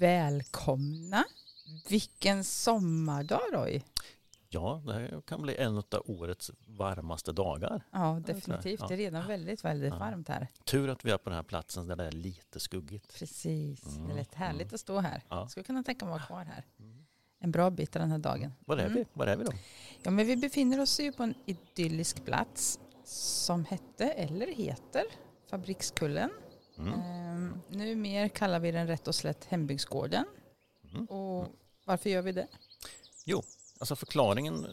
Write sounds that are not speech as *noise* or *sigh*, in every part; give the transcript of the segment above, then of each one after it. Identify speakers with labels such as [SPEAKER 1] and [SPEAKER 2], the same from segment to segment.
[SPEAKER 1] Välkomna! Vilken sommardag Roy!
[SPEAKER 2] Ja, det här kan bli en av årets varmaste dagar.
[SPEAKER 1] Ja, definitivt.
[SPEAKER 2] Ja.
[SPEAKER 1] Det är redan väldigt, väldigt
[SPEAKER 2] Ja.
[SPEAKER 1] varmt här.
[SPEAKER 2] Tur att vi är på den här platsen där det är lite skuggigt.
[SPEAKER 1] Precis. Det är
[SPEAKER 2] Mm,
[SPEAKER 1] lite härligt
[SPEAKER 2] mm.
[SPEAKER 1] att stå här.
[SPEAKER 2] Ja.
[SPEAKER 1] Skulle kunna tänka mig att vara kvar här. En bra bit av den här dagen.
[SPEAKER 2] Var är
[SPEAKER 1] Mm.
[SPEAKER 2] vi? Var är vi då?
[SPEAKER 1] Ja, men vi befinner oss ju på en idyllisk plats som hette, eller heter, Fabrikskullen.
[SPEAKER 2] Mm.
[SPEAKER 1] Ehm, nu mer kallar vi den rätt och slätt Hembygdsgården.
[SPEAKER 2] Mm.
[SPEAKER 1] Och varför gör vi det?
[SPEAKER 2] Jo, alltså förklaringen, eh,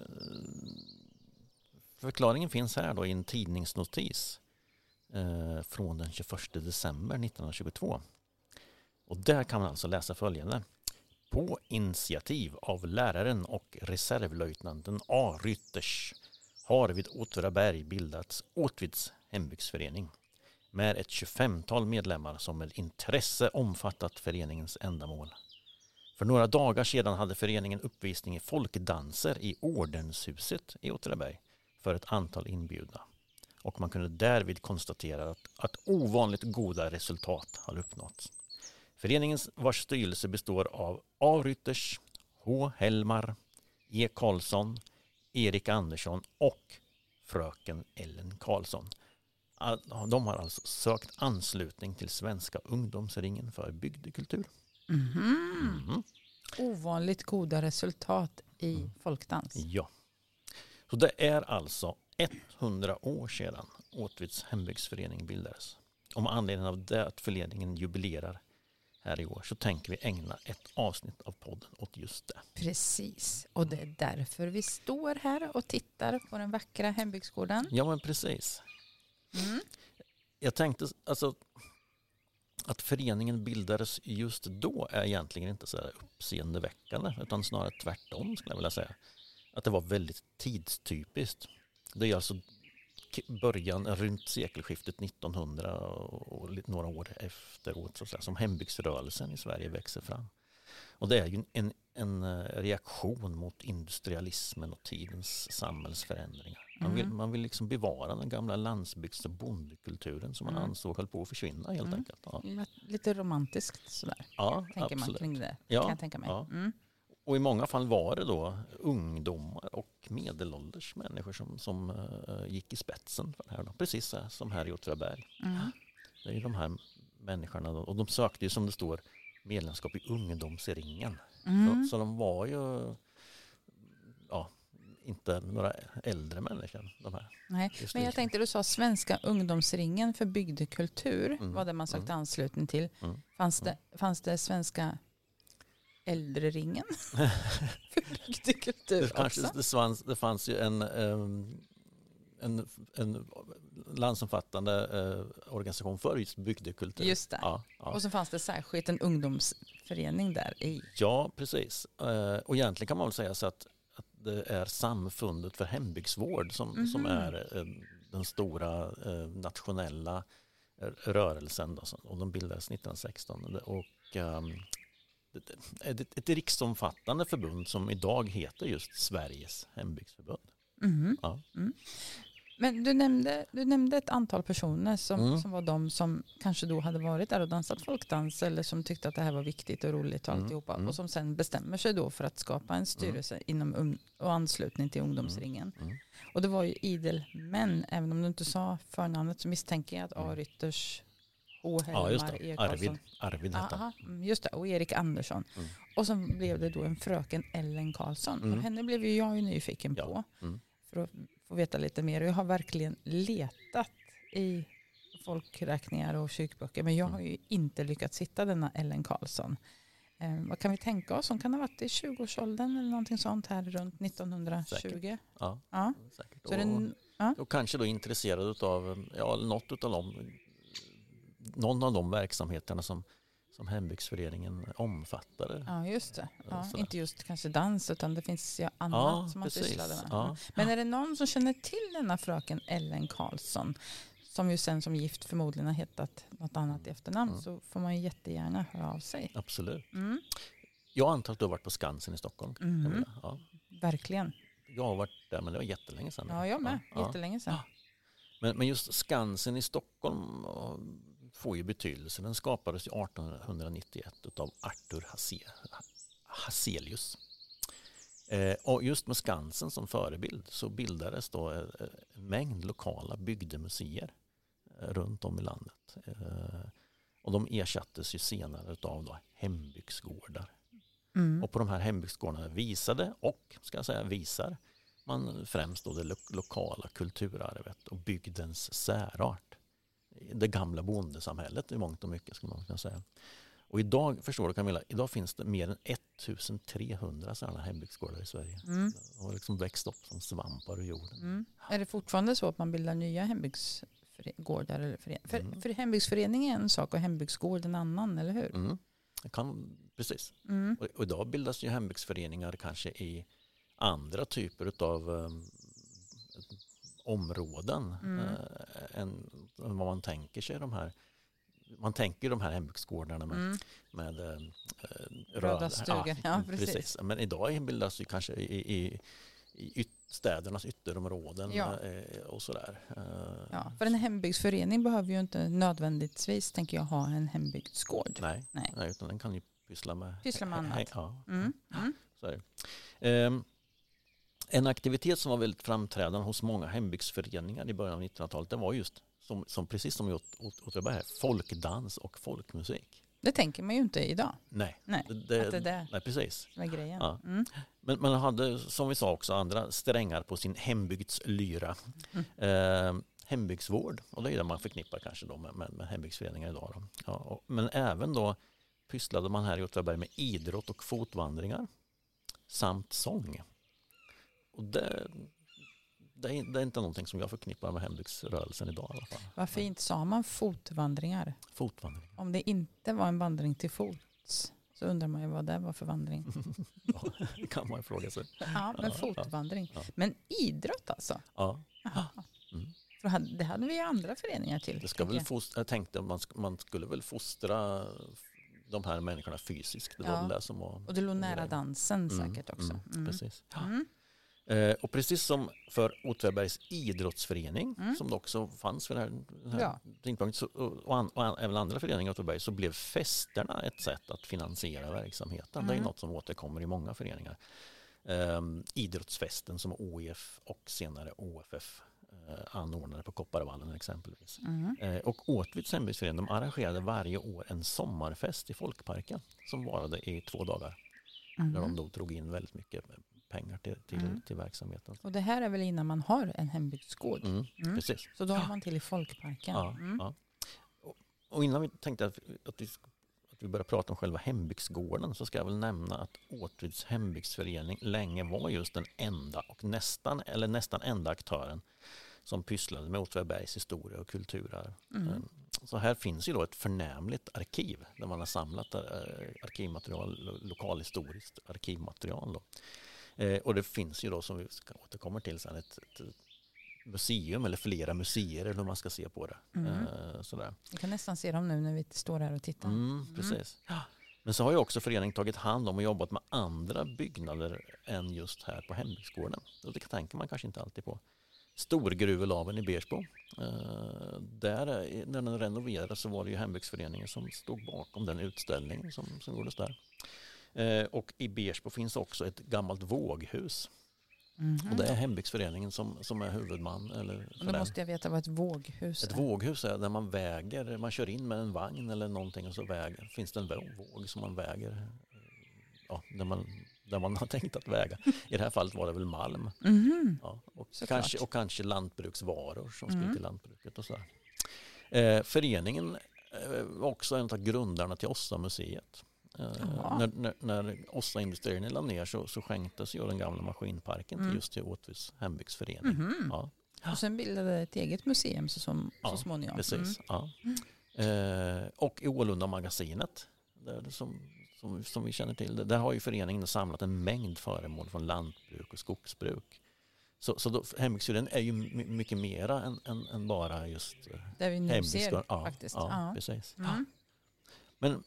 [SPEAKER 2] förklaringen finns här då i en tidningsnotis eh, från den 21 december 1922. Och där kan man alltså läsa följande. På initiativ av läraren och reservlöjtnanten A. Rytters har vid Åtvidaberg bildats Åtvids hembygdsförening med ett 25-tal medlemmar som med intresse omfattat föreningens ändamål. För några dagar sedan hade föreningen uppvisning i folkdanser i Ordenshuset i Åtvidaberg för ett antal inbjudna. Och man kunde därvid konstatera att, att ovanligt goda resultat har uppnåtts. Föreningens vars styrelse består av A. Rytters, H. Hellmar, E. Karlsson, Erik Andersson och fröken Ellen Karlsson. De har alltså sökt anslutning till Svenska ungdomsringen för bygdekultur.
[SPEAKER 1] Mhm.
[SPEAKER 2] Mhm.
[SPEAKER 1] Ovanligt goda resultat i
[SPEAKER 2] Mm.
[SPEAKER 1] folkdans.
[SPEAKER 2] Ja. Så det är alltså 100 år sedan Åtvids hembygdsförening bildades. Med anledning av det att föreningen jubilerar här i år så tänker vi ägna ett avsnitt av podden åt just det.
[SPEAKER 1] Precis, och det är därför vi står här och tittar på den vackra hembygdsgården.
[SPEAKER 2] Ja men precis.
[SPEAKER 1] Mm.
[SPEAKER 2] Jag tänkte alltså att föreningen bildades just då är egentligen inte så här uppseendeväckande utan snarare tvärtom skulle jag vilja säga. Att det var väldigt tidstypiskt. Det är alltså början runt sekelskiftet 1900 och några år efteråt så att säga, som hembygdsrörelsen i Sverige växer fram. Och det är ju en, en eh, reaktion mot industrialismen och tidens samhällsförändringar. Man vill,
[SPEAKER 1] Mm.
[SPEAKER 2] man vill liksom bevara den gamla landsbygds och bondekulturen som man
[SPEAKER 1] Mm.
[SPEAKER 2] ansåg höll på att försvinna helt
[SPEAKER 1] Mm.
[SPEAKER 2] enkelt. Ja,
[SPEAKER 1] Lite romantiskt sådär,
[SPEAKER 2] ja
[SPEAKER 1] tänker man
[SPEAKER 2] absolut.
[SPEAKER 1] kring det.
[SPEAKER 2] Ja,
[SPEAKER 1] kan jag tänka mig.
[SPEAKER 2] ja.
[SPEAKER 1] Mm.
[SPEAKER 2] Och i många fall var det då ungdomar och medelålders människor som, som eh, gick i spetsen för det här. Då. Precis som här i Åtvidaberg.
[SPEAKER 1] Mm.
[SPEAKER 2] Det är ju de här människorna då, och de sökte ju som det står medlemskap i ungdomsringen.
[SPEAKER 1] Mm.
[SPEAKER 2] Så, så de var ju ja, inte några äldre människor de här.
[SPEAKER 1] Nej. Men jag tänkte du sa Svenska ungdomsringen för bygdekultur
[SPEAKER 2] Mm.
[SPEAKER 1] var det man sökte
[SPEAKER 2] Mm.
[SPEAKER 1] anslutning till.
[SPEAKER 2] Mm.
[SPEAKER 1] Fanns, det, fanns det Svenska äldreringen *laughs* för bygdekultur
[SPEAKER 2] Det, kanske,
[SPEAKER 1] också?
[SPEAKER 2] det, fanns, det fanns ju en, ehm, en, en landsomfattande eh, organisation för just bygdekultur.
[SPEAKER 1] Just det.
[SPEAKER 2] Ja, ja.
[SPEAKER 1] Och så fanns det särskilt en ungdomsförening där i.
[SPEAKER 2] ja precis. Eh, och egentligen kan man väl säga så att, att det är Samfundet för hembygdsvård som, som
[SPEAKER 1] Mhm.
[SPEAKER 2] är eh, den stora eh, nationella eh, rörelsen. Då, och de bildades 1916. Och, ehm, ett, ett riksomfattande förbund som idag heter just Sveriges hembygdsförbund.
[SPEAKER 1] Mhm.
[SPEAKER 2] Ja.
[SPEAKER 1] Mm. Men du nämnde, du nämnde ett antal personer som,
[SPEAKER 2] Mm.
[SPEAKER 1] som var de som kanske då hade varit där och dansat folkdans eller som tyckte att det här var viktigt och roligt och
[SPEAKER 2] Mm,
[SPEAKER 1] alltihopa
[SPEAKER 2] mm.
[SPEAKER 1] och som sen bestämmer sig då för att skapa en styrelse inom um, och anslutning till ungdomsringen.
[SPEAKER 2] Mm.
[SPEAKER 1] Och det var ju idel män, även om du inte sa förnamnet så misstänker jag att A.
[SPEAKER 2] Mm.
[SPEAKER 1] Rytters, H.
[SPEAKER 2] Ja, just
[SPEAKER 1] Helmar,
[SPEAKER 2] det. Arvid. Arvid hette.
[SPEAKER 1] Aha, mm, just det, och Erik Andersson.
[SPEAKER 2] Mm.
[SPEAKER 1] Och så blev det då en fröken Ellen Karlsson.
[SPEAKER 2] Mm.
[SPEAKER 1] Och henne blev ju jag ju nyfiken
[SPEAKER 2] Ja.
[SPEAKER 1] på
[SPEAKER 2] Mm.
[SPEAKER 1] för att få veta lite mer. Jag har verkligen letat i folkräkningar och kyrkböcker men jag har ju inte lyckats hitta denna Ellen Karlsson. Eh, vad kan vi tänka oss? Hon kan ha varit i 20-årsåldern eller någonting sånt här runt 1920.
[SPEAKER 2] Säkert. Ja,
[SPEAKER 1] Ja.
[SPEAKER 2] säkert.
[SPEAKER 1] Så
[SPEAKER 2] och,
[SPEAKER 1] en, ja.
[SPEAKER 2] och kanske då intresserad av ja, något av de, någon av de verksamheterna som, som hembygdsföreningen omfattade.
[SPEAKER 1] ja, just det. Ja, inte just kanske dans utan det finns ju annat
[SPEAKER 2] Ja,
[SPEAKER 1] som man
[SPEAKER 2] precis.
[SPEAKER 1] sysslade med.
[SPEAKER 2] Ja.
[SPEAKER 1] Men är det någon som känner till denna fröken Ellen Karlsson som ju sen som gift förmodligen har hetat något annat i efternamn
[SPEAKER 2] Mm.
[SPEAKER 1] så får man ju jättegärna höra av sig.
[SPEAKER 2] Absolut.
[SPEAKER 1] Mm.
[SPEAKER 2] Jag antar att du har varit på Skansen i Stockholm.
[SPEAKER 1] Mm.
[SPEAKER 2] Ja.
[SPEAKER 1] Verkligen.
[SPEAKER 2] Jag har varit där men det var jättelänge sedan.
[SPEAKER 1] Ja, jag med.
[SPEAKER 2] Ja.
[SPEAKER 1] Jättelänge sedan.
[SPEAKER 2] Men, men just Skansen i Stockholm, får ju betydelse. Den skapades 1891 av Arthur Hazelius. Eh, och just med Skansen som förebild så bildades då en mängd lokala bygdemuseer runt om i landet. Och de ersattes ju senare av då hembygdsgårdar. Mm. Och på de här hembygdsgårdarna visade och ska jag säga visar man främst då det lo lokala kulturarvet och bygdens särart. Det gamla bondesamhället i mångt och mycket skulle man kunna säga. Och idag, förstår du Camilla, idag finns det mer än 1300 sådana hembygdsgårdar i Sverige. Mm. De har liksom växt upp som svampar ur jorden. Mm.
[SPEAKER 1] Är det fortfarande så att man bildar nya hembygdsgårdar? Eller för, mm. för hembygdsförening är en sak och hembygdsgård en annan, eller hur?
[SPEAKER 2] Mm. Kan, precis. Mm. Och, och idag bildas ju hembygdsföreningar kanske i andra typer av um, områden mm. uh, än, än vad man tänker sig de här man tänker de här hembygdsgårdarna med, mm. med uh,
[SPEAKER 1] röda stugor. Ja, ja, precis. precis.
[SPEAKER 2] Men idag bildas ju kanske i, i, i yt, städernas ytterområden ja. och sådär.
[SPEAKER 1] Ja, för en hembygdsförening behöver ju inte nödvändigtvis, tänker jag, ha en hembygdsgård.
[SPEAKER 2] Nej, Nej. Nej utan den kan ju pyssla med,
[SPEAKER 1] pyssla med annat.
[SPEAKER 2] Ja. Mm. Mm. Så är det. En aktivitet som var väldigt framträdande hos många hembygdsföreningar i början av 1900-talet det var just, som, som precis som i Åtvidaberg, folkdans och folkmusik.
[SPEAKER 1] Det tänker man ju inte idag.
[SPEAKER 2] Nej,
[SPEAKER 1] nej, det, att det där
[SPEAKER 2] nej precis.
[SPEAKER 1] Är grejen. Ja. Mm.
[SPEAKER 2] Men man hade, som vi sa också, andra strängar på sin hembygdslyra. Mm. Eh, hembygdsvård, och det är det man förknippar kanske då med, med, med hembygdsföreningar idag. Då. Ja, och, men även då pysslade man här i Åtvidaberg med idrott och fotvandringar samt sång. Och det, det, är, det är inte någonting som jag förknippar med hembygdsrörelsen idag i alla fall.
[SPEAKER 1] Vad fint, sa man fotvandringar?
[SPEAKER 2] Fotvandring.
[SPEAKER 1] Om det inte var en vandring till fots så undrar man ju vad det var för vandring. *laughs*
[SPEAKER 2] ja, det kan man ju fråga sig.
[SPEAKER 1] Ja, men fotvandring. Ja. Men idrott alltså?
[SPEAKER 2] Ja.
[SPEAKER 1] Mm. För det hade vi ju andra föreningar till.
[SPEAKER 2] Det ska väl fostra, jag tänkte att man, man skulle väl fostra de här människorna fysiskt. Det ja. det som var,
[SPEAKER 1] och det låg nära dansen mm, säkert också.
[SPEAKER 2] Mm, mm. Precis. Mm. Eh, och precis som för Åtvidabergs idrottsförening mm. som det också fanns för den här, här ja. tidpunkten och, an, och, även andra föreningar i Åtvidaberg så blev festerna ett sätt att finansiera verksamheten. Det är något som återkommer i många föreningar. Eh, idrottsfesten som OIF och senare OFF Eh, anordnade på Kopparvallen exempelvis. Mm. Eh, och Åtvids hembygdsförening de arrangerade varje år en sommarfest i Folkparken som varade i två dagar. Mm. Där de då drog in väldigt mycket pengar till, till, mm. till verksamheten.
[SPEAKER 1] Och det här är väl innan man har en hembygdsgård?
[SPEAKER 2] Mm, mm. Precis.
[SPEAKER 1] Så då har man till i Folkparken?
[SPEAKER 2] Ja, mm. ja. Och, och, innan vi tänkte att, att, vi, att vi börjar prata om själva hembygdsgården så ska jag väl nämna att Åtvids hembygdsförening länge var just den enda och nästan, eller nästan enda aktören som pysslade med Åtvidabergs historia och kulturarv. Mm. Ehm, så här finns ju då ett förnämligt arkiv där man har samlat eh, arkivmaterial, lokalhistoriskt arkivmaterial. Då. Ehm, och det finns ju då som vi ska återkomma till sen ett, ett museum eller flera museer eller hur man ska se på det. Mm. Sådär.
[SPEAKER 1] Vi kan nästan se dem nu när vi står här och tittar.
[SPEAKER 2] Mm, precis. Mm. Men så har ju också föreningen tagit hand om och jobbat med andra byggnader än just här på hembygdsgården. det tänker man kanske inte alltid på. Storgruvelaven i Bersbo. Eh, där, när den renoverades så var det ju hembygdsföreningen som stod bakom den utställningen som, som gjordes där. Eh, och i Bersbo finns också ett gammalt våghus. Mm -hmm. Och det är hembygdsföreningen som, som är huvudman. Eller
[SPEAKER 1] då måste jag veta vad ett våghus
[SPEAKER 2] är. Ett våghus är där man väger, man kör in med en vagn eller någonting och så väger, finns det en våg som man väger. Ja, där man där man *laughs* har tänkt att väga. I det här fallet var det väl malm.
[SPEAKER 1] Mm.
[SPEAKER 2] Ja, och, kanske, och kanske lantbruksvaror som mm. skulle till lantbruket. Och så eh, föreningen var också en av grundarna till Åsa-museet. Eh, när, när, när Åsa Industrierna lade ner så, så skänktes ju den gamla maskinparken mm. till just till Åtvids hembygdsförening.
[SPEAKER 1] Mm. Ja. Och sen bildade ett eget museum så, som, ja, så småningom.
[SPEAKER 2] Precis, mm. ja. Eh, och i Ålunda magasinet där som som, som vi känner till. Där har ju föreningen samlat en mängd föremål från lantbruk och skogsbruk. Så, så hembygdsföreningen är ju mycket mera än, än, än bara just
[SPEAKER 1] Det vi nu ser ja, faktiskt.
[SPEAKER 2] Ja,
[SPEAKER 1] ja.
[SPEAKER 2] precis. Mm. Men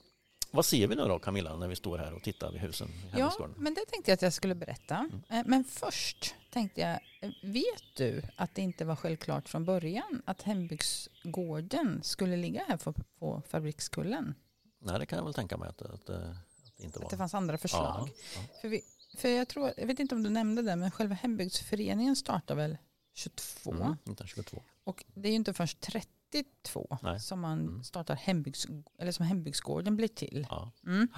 [SPEAKER 2] vad ser vi nu då Camilla när vi står här och tittar vid husen i
[SPEAKER 1] Ja, men det tänkte jag att jag skulle berätta.
[SPEAKER 2] Mm.
[SPEAKER 1] Eh, Men först tänkte jag, vet du att det inte var självklart från början att hembygdsgården skulle ligga här på, Fabrikskullen?
[SPEAKER 2] Nej, det kan jag väl tänka mig att, att, eh, att det inte var.
[SPEAKER 1] Att det fanns andra förslag?
[SPEAKER 2] Ja,
[SPEAKER 1] För, vi, för jag, tror, jag vet inte om du nämnde det, men själva hembygdsföreningen startar väl 22?
[SPEAKER 2] ja. Mm, 1922.
[SPEAKER 1] Och det är ju inte först 32
[SPEAKER 2] Nej.
[SPEAKER 1] som man
[SPEAKER 2] Mm.
[SPEAKER 1] startar hembygds, eller som hembygdsgården blir till.
[SPEAKER 2] Ja.
[SPEAKER 1] Mm.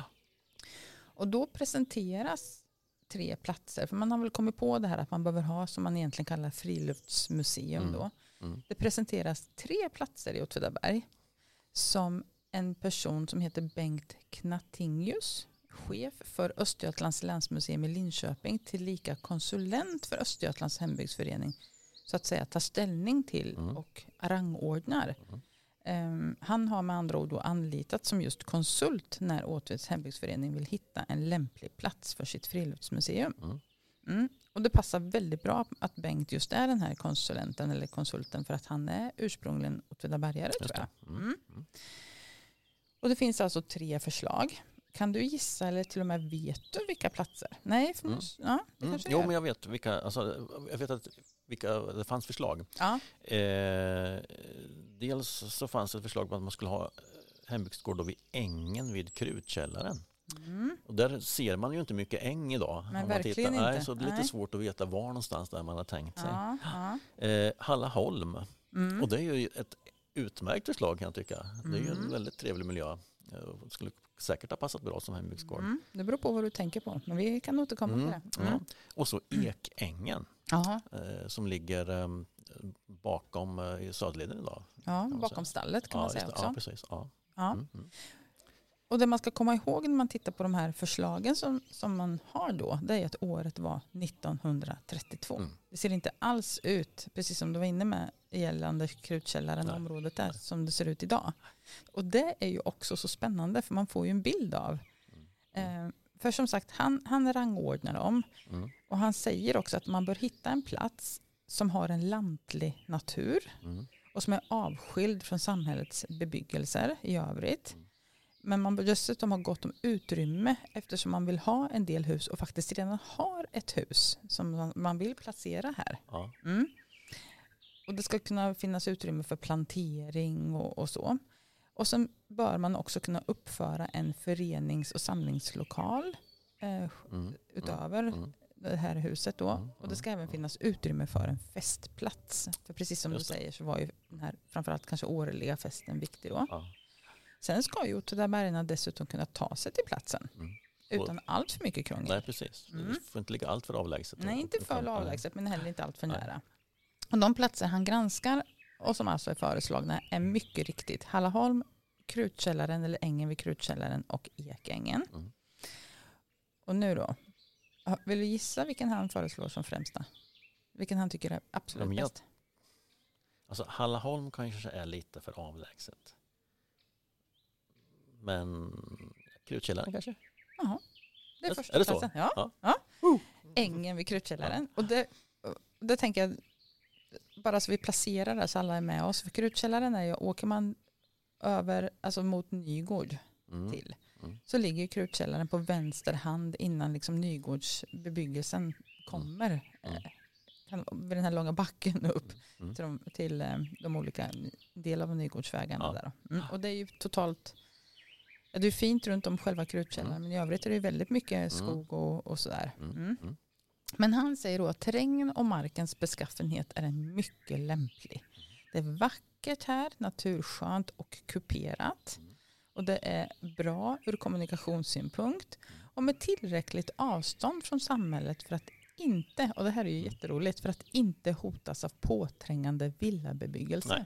[SPEAKER 1] Och då presenteras tre platser. För man har väl kommit på det här att man behöver ha som man egentligen kallar friluftsmuseum.
[SPEAKER 2] Mm.
[SPEAKER 1] Då.
[SPEAKER 2] Mm.
[SPEAKER 1] Det presenteras tre platser i Åtvidaberg som en person som heter Bengt Knatingius, chef för Östergötlands länsmuseum i Linköping, tillika konsulent för Östergötlands hembygdsförening, så att säga tar ställning till
[SPEAKER 2] Mm.
[SPEAKER 1] och rangordnar.
[SPEAKER 2] Mm.
[SPEAKER 1] Ehm, han har med andra ord då anlitats som just konsult när Åtvids hembygdsförening vill hitta en lämplig plats för sitt friluftsmuseum.
[SPEAKER 2] Mm.
[SPEAKER 1] Mm. Och det passar väldigt bra att Bengt just är den här konsulenten eller konsulten för att han är ursprungligen åtvidabergare tror jag.
[SPEAKER 2] Mm.
[SPEAKER 1] Mm. Och det finns alltså tre förslag. Kan du gissa eller till och med vet du vilka platser? Nej, för
[SPEAKER 2] Mm.
[SPEAKER 1] ja, det
[SPEAKER 2] Mm. Jo, men jag vet vilka, alltså, jag vet att vilka, det fanns förslag.
[SPEAKER 1] Ja.
[SPEAKER 2] Eh, dels så fanns ett förslag på att man skulle ha hembygdsgård då vid ängen vid Krutkällaren.
[SPEAKER 1] Mm.
[SPEAKER 2] Och där ser man ju inte mycket äng idag. Man
[SPEAKER 1] verkligen
[SPEAKER 2] tittar. Nej,
[SPEAKER 1] inte.
[SPEAKER 2] så det är lite
[SPEAKER 1] Nej.
[SPEAKER 2] svårt att veta var någonstans där man har tänkt sig.
[SPEAKER 1] Ja, ja.
[SPEAKER 2] Eh, Hallaholm,
[SPEAKER 1] Mm.
[SPEAKER 2] och det är ju ett utmärkt förslag kan jag tycka. Det är ju en
[SPEAKER 1] Mm.
[SPEAKER 2] väldigt trevlig miljö. Och skulle säkert ha passat bra som hembygdsgård.
[SPEAKER 1] Mm. Det beror på vad du tänker på, men vi kan återkomma
[SPEAKER 2] Mm,
[SPEAKER 1] till det. Mm.
[SPEAKER 2] ja. Och så Ekängen eh, som ligger eh, bakom eh, Söderleden idag.
[SPEAKER 1] ja, bakom stallet kan
[SPEAKER 2] ja,
[SPEAKER 1] man säga också.
[SPEAKER 2] Ja, precis. Ja.
[SPEAKER 1] Ja.
[SPEAKER 2] Mm, mm.
[SPEAKER 1] Och det man ska komma ihåg när man tittar på de här förslagen som, som man har då, det är att året var 1932.
[SPEAKER 2] Mm.
[SPEAKER 1] Det ser inte alls ut, precis som du var inne med gällande Krutkällaren,
[SPEAKER 2] Nej.
[SPEAKER 1] området där,
[SPEAKER 2] Nej.
[SPEAKER 1] som det ser ut idag. Och det är ju också så spännande, för man får ju en bild av.
[SPEAKER 2] Mm.
[SPEAKER 1] Eh, för som sagt, han, han rangordnar dem.
[SPEAKER 2] Mm.
[SPEAKER 1] Och han säger också att man bör hitta en plats som har en lantlig natur
[SPEAKER 2] Mm.
[SPEAKER 1] och som är avskild från samhällets bebyggelser i övrigt.
[SPEAKER 2] Mm.
[SPEAKER 1] Men man bör dessutom ha gott om utrymme eftersom man vill ha en del hus och faktiskt redan har ett hus som man- vill placera här.
[SPEAKER 2] Ja.
[SPEAKER 1] Mm. Och det ska kunna finnas utrymme för plantering och, och så. Och sen bör man också kunna uppföra en förenings och samlingslokal eh,
[SPEAKER 2] Mm.
[SPEAKER 1] utöver
[SPEAKER 2] Mm.
[SPEAKER 1] det här huset då.
[SPEAKER 2] Mm,
[SPEAKER 1] Och det ska
[SPEAKER 2] mm,
[SPEAKER 1] även finnas utrymme för en festplats. För precis som du säger så var ju den här framförallt kanske årliga festen viktig då.
[SPEAKER 2] Ja.
[SPEAKER 1] Sen ska ju Åtvidabergarna dessutom kunna ta sig till platsen.
[SPEAKER 2] Mm.
[SPEAKER 1] Utan allt för mycket krångel.
[SPEAKER 2] Nej, precis.
[SPEAKER 1] Mm.
[SPEAKER 2] Det får inte ligga allt för avlägset.
[SPEAKER 1] Nej, inte för avlägset men heller inte allt för nära. Och de platser han granskar och som alltså är föreslagna är mycket riktigt Hallaholm, Krutkällaren eller ängen vid Krutkällaren och Ekängen.
[SPEAKER 2] Mm.
[SPEAKER 1] Och nu då, Ja, vill du gissa vilken han föreslår som främsta? Vilken han tycker är absolut
[SPEAKER 2] Ja, jag-
[SPEAKER 1] bäst?
[SPEAKER 2] Alltså Hallaholm kanske är lite för avlägset. Men Krutkällaren kanske?
[SPEAKER 1] Jaha, det är första
[SPEAKER 2] är det så?
[SPEAKER 1] Ja.
[SPEAKER 2] Ja.
[SPEAKER 1] Ja. Ängen vid Krutkällaren. Och det, det tänker jag, bara så vi placerar det så alla är med oss. För Krutkällaren är ju, åker man över, alltså mot Nygård
[SPEAKER 2] Mm.
[SPEAKER 1] till,
[SPEAKER 2] Mm.
[SPEAKER 1] så ligger Krutkällaren på vänster hand innan liksom Nygårdsbebyggelsen kommer.
[SPEAKER 2] Mm.
[SPEAKER 1] Eh, kan- vid den här långa backen upp
[SPEAKER 2] Mm.
[SPEAKER 1] till, de, till eh, de olika delar av Nygårdsvägarna.
[SPEAKER 2] Ja.
[SPEAKER 1] Där. Mm. Och det är ju totalt, det är fint runt om själva Krutkällaren men i övrigt är det väldigt mycket skog och, och sådär.
[SPEAKER 2] Mm.
[SPEAKER 1] Mm.
[SPEAKER 2] Mm.
[SPEAKER 1] Men han säger då att terrängen och markens beskaffenhet är en mycket lämplig. Det är vackert här, naturskönt och kuperat.
[SPEAKER 2] Mm.
[SPEAKER 1] Och det är bra ur kommunikationssynpunkt och med tillräckligt avstånd från samhället för att inte, och det här är ju jätteroligt, för att inte hotas av påträngande villabebyggelse.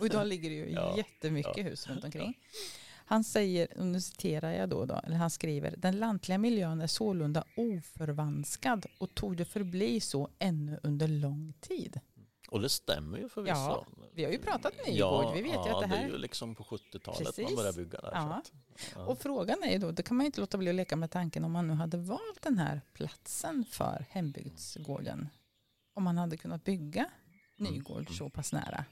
[SPEAKER 1] Och idag ligger det ju *laughs*
[SPEAKER 2] Ja,
[SPEAKER 1] jättemycket
[SPEAKER 2] ja,
[SPEAKER 1] hus runt omkring. Han säger, och nu citerar jag då, då, eller han skriver, den lantliga miljön är sålunda oförvanskad och tog det förbli så ännu under lång tid.
[SPEAKER 2] Och det stämmer ju förvisso.
[SPEAKER 1] Ja, vi har ju pratat Nygård,
[SPEAKER 2] Ja,
[SPEAKER 1] vi vet
[SPEAKER 2] ja,
[SPEAKER 1] ju att det
[SPEAKER 2] det
[SPEAKER 1] här...
[SPEAKER 2] är ju liksom på 70-talet
[SPEAKER 1] Precis.
[SPEAKER 2] man började bygga där.
[SPEAKER 1] Ja.
[SPEAKER 2] Att, ja.
[SPEAKER 1] Och frågan är ju då, det kan man ju inte låta bli att leka med tanken om man nu hade valt den här platsen för hembygdsgården. Om man hade kunnat bygga Nygård
[SPEAKER 2] Mm.
[SPEAKER 1] så pass nära.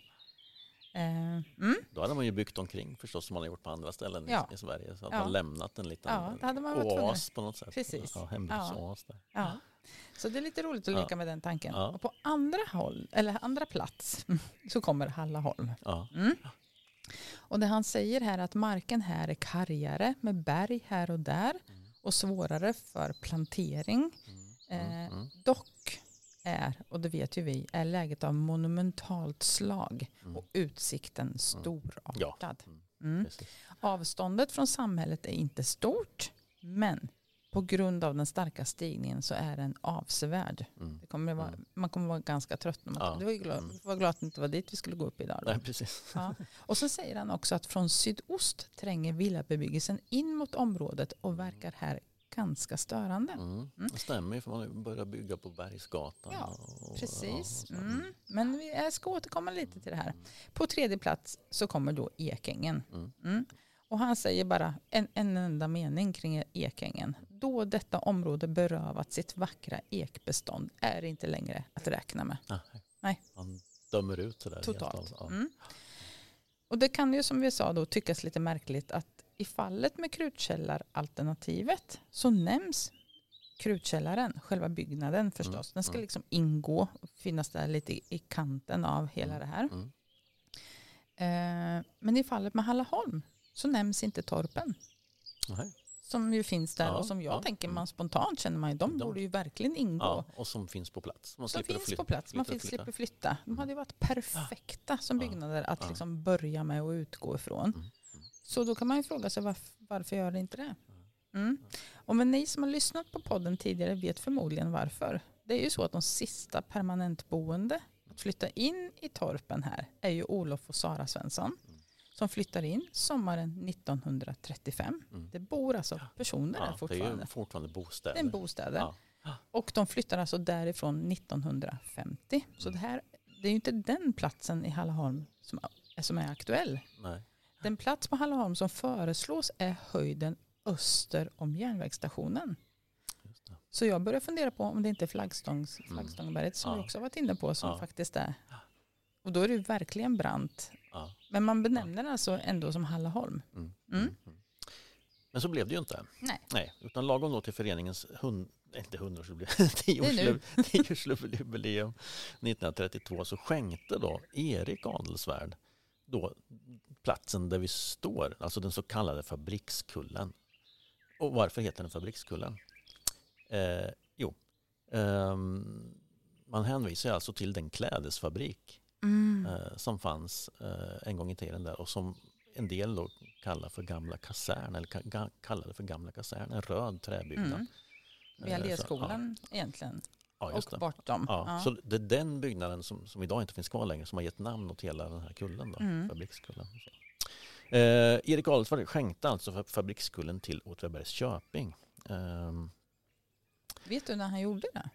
[SPEAKER 1] Eh, mm.
[SPEAKER 2] Då hade man ju byggt omkring förstås som man har gjort på andra ställen i-
[SPEAKER 1] Ja.
[SPEAKER 2] i Sverige. Så att
[SPEAKER 1] Ja.
[SPEAKER 2] man lämnat en liten
[SPEAKER 1] Ja, det hade man
[SPEAKER 2] oas på något sätt.
[SPEAKER 1] Precis.
[SPEAKER 2] Ja, hembygdsoas där.
[SPEAKER 1] Ja. Så det är lite roligt att
[SPEAKER 2] Ja.
[SPEAKER 1] leka med den tanken.
[SPEAKER 2] Ja.
[SPEAKER 1] Och på andra, håll, eller andra plats *laughs* så kommer Hallaholm.
[SPEAKER 2] Ja.
[SPEAKER 1] Mm. Och det han säger här är att marken här är kargare med berg här och där och svårare för plantering. Eh,
[SPEAKER 2] Mm.
[SPEAKER 1] dock är, och det vet ju vi, är läget av monumentalt slag
[SPEAKER 2] Mm.
[SPEAKER 1] och utsikten storartad.
[SPEAKER 2] Mm.
[SPEAKER 1] Mm. Avståndet från samhället är inte stort, men på grund av den starka stigningen så är den avsevärd.
[SPEAKER 2] Mm.
[SPEAKER 1] Det kommer vara,
[SPEAKER 2] Mm.
[SPEAKER 1] Man kommer vara ganska trött. När man,
[SPEAKER 2] Ja.
[SPEAKER 1] du var glad,
[SPEAKER 2] Mm.
[SPEAKER 1] vara glad att det inte var dit vi skulle gå upp idag. Då.
[SPEAKER 2] Nej, precis.
[SPEAKER 1] Ja. Och så säger han också att från sydost tränger villabebyggelsen in mot området och verkar här ganska störande.
[SPEAKER 2] Mm. Det stämmer ju för man börjat bygga på Bergsgatan.
[SPEAKER 1] Ja,
[SPEAKER 2] och,
[SPEAKER 1] Precis.
[SPEAKER 2] så.
[SPEAKER 1] Mm. Men vi jag ska återkomma lite till det här. På tredje plats så kommer då Ekängen.
[SPEAKER 2] Mm.
[SPEAKER 1] Mm. Och han säger bara en, en enda mening kring Ekängen. Då detta område berövat sitt vackra ekbestånd är inte längre att räkna med.
[SPEAKER 2] Nej.
[SPEAKER 1] Nej.
[SPEAKER 2] Han dömer ut sådär. helt
[SPEAKER 1] Totalt.
[SPEAKER 2] alltså. Ja.
[SPEAKER 1] Mm. Och det kan ju som vi sa då tyckas lite märkligt att i fallet med krutkällaralternativet så nämns krutkällaren, själva byggnaden förstås. Den ska
[SPEAKER 2] mm.
[SPEAKER 1] liksom ingå och finnas där lite i- i kanten av hela
[SPEAKER 2] Mm,
[SPEAKER 1] det här.
[SPEAKER 2] mm.
[SPEAKER 1] Eh, men i fallet med Hallaholm så nämns inte torpen
[SPEAKER 2] Nej.
[SPEAKER 1] som ju finns där
[SPEAKER 2] Ja,
[SPEAKER 1] och som jag
[SPEAKER 2] ja,
[SPEAKER 1] tänker
[SPEAKER 2] mm.
[SPEAKER 1] man spontant känner man ju, de
[SPEAKER 2] De-
[SPEAKER 1] borde ju verkligen ingå.
[SPEAKER 2] Ja, och som finns på plats. Man slipper
[SPEAKER 1] finns
[SPEAKER 2] flytta,
[SPEAKER 1] på plats, man
[SPEAKER 2] flytta.
[SPEAKER 1] slipper flytta. De hade ju varit perfekta som byggnader att liksom börja med och utgå ifrån.
[SPEAKER 2] Mm.
[SPEAKER 1] Så då kan man ju fråga sig varför, varför gör det inte det? Mm. Och men ni som har lyssnat på podden tidigare vet förmodligen varför. Det är ju så att de sista permanentboende att flytta in i torpen här är ju Olof och Sara Svensson som flyttar in sommaren 1935.
[SPEAKER 2] Mm.
[SPEAKER 1] Det bor alltså personer där
[SPEAKER 2] Ja, det är
[SPEAKER 1] fortfarande.
[SPEAKER 2] ju fortfarande bostäder.
[SPEAKER 1] Det är en bostäder.
[SPEAKER 2] Ja.
[SPEAKER 1] Och de flyttar alltså därifrån 1950. Så det här det är ju inte den platsen i Hallaholm som, som är aktuell.
[SPEAKER 2] Nej.
[SPEAKER 1] Den plats på Hallaholm som föreslås är höjden öster om järnvägsstationen. Så jag börjar fundera på om det inte är flaggstångs,
[SPEAKER 2] Mm.
[SPEAKER 1] flaggstångberget som
[SPEAKER 2] Ja.
[SPEAKER 1] vi också varit inne på som
[SPEAKER 2] Ja.
[SPEAKER 1] faktiskt är. Och då är det ju verkligen brant.
[SPEAKER 2] Ja.
[SPEAKER 1] Men man benämner det alltså ändå som Hallaholm.
[SPEAKER 2] Mm.
[SPEAKER 1] Mm.
[SPEAKER 2] Mm. Men så blev det ju inte.
[SPEAKER 1] Nej.
[SPEAKER 2] Nej, utan lagom då till föreningens hund, inte hundraårsjubileum, *laughs* tioårsjubileum *laughs* 10-årsjubileum 1932 så skänkte då Erik Adelsvärd då platsen där vi står, alltså den så kallade Fabrikskullen. Och varför heter den Fabrikskullen? Eh, jo, ehm, man hänvisar alltså till den klädesfabrik
[SPEAKER 1] Mm.
[SPEAKER 2] eh, som fanns eh, en gång i tiden där och som en del då kallar för gamla kasern eller ka- kallade för gamla kasern, en röd träbyggnad.
[SPEAKER 1] Mm. Vid
[SPEAKER 2] Eh,
[SPEAKER 1] Alléskolan egentligen.
[SPEAKER 2] Ja,
[SPEAKER 1] Och
[SPEAKER 2] det.
[SPEAKER 1] bortom.
[SPEAKER 2] Ja,
[SPEAKER 1] Ja.
[SPEAKER 2] Så det är den byggnaden som, som idag inte finns kvar längre som har gett namn åt hela den här kullen, då,
[SPEAKER 1] Mm.
[SPEAKER 2] Fabrikskullen. Eh, Erik Adelsvärd skänkte alltså fa- Fabrikskullen till Åtvidabergs köping. Ehm,
[SPEAKER 1] Vet du när han gjorde det?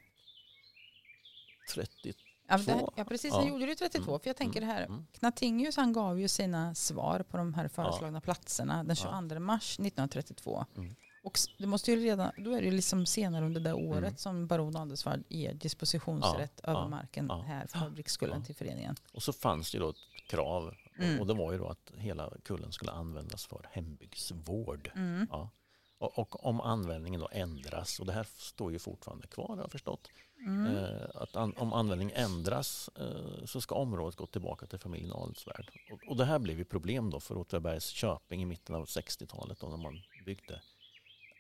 [SPEAKER 2] 30,
[SPEAKER 1] Ja,
[SPEAKER 2] Två.
[SPEAKER 1] ja precis,
[SPEAKER 2] Ja.
[SPEAKER 1] han gjorde det 32.
[SPEAKER 2] Mm.
[SPEAKER 1] För jag tänker det här,
[SPEAKER 2] mm.
[SPEAKER 1] Knatingius han gav ju sina svar på de här föreslagna platserna den
[SPEAKER 2] Ja.
[SPEAKER 1] 22 mars 1932.
[SPEAKER 2] Mm.
[SPEAKER 1] Och det måste ju redan, då är det liksom senare under det året
[SPEAKER 2] Mm.
[SPEAKER 1] som baron Adelsvärd ger dispositionsrätt
[SPEAKER 2] Ja,
[SPEAKER 1] över
[SPEAKER 2] ja,
[SPEAKER 1] marken
[SPEAKER 2] ja.
[SPEAKER 1] här för fabriksskullen
[SPEAKER 2] Ja.
[SPEAKER 1] till föreningen.
[SPEAKER 2] Och så fanns det ju då ett krav
[SPEAKER 1] Mm.
[SPEAKER 2] och det var ju då att hela kullen skulle användas för hembygdsvård.
[SPEAKER 1] Mm.
[SPEAKER 2] Ja. Och, och om användningen då ändras, och det här står ju fortfarande kvar har jag förstått,
[SPEAKER 1] Mm.
[SPEAKER 2] eh, att an, om användningen ändras eh, så ska området gå tillbaka till familjen Adelsvärd. Och, och det här blev ju problem då för Åtvidabergs köping i mitten av 60-talet då när man byggde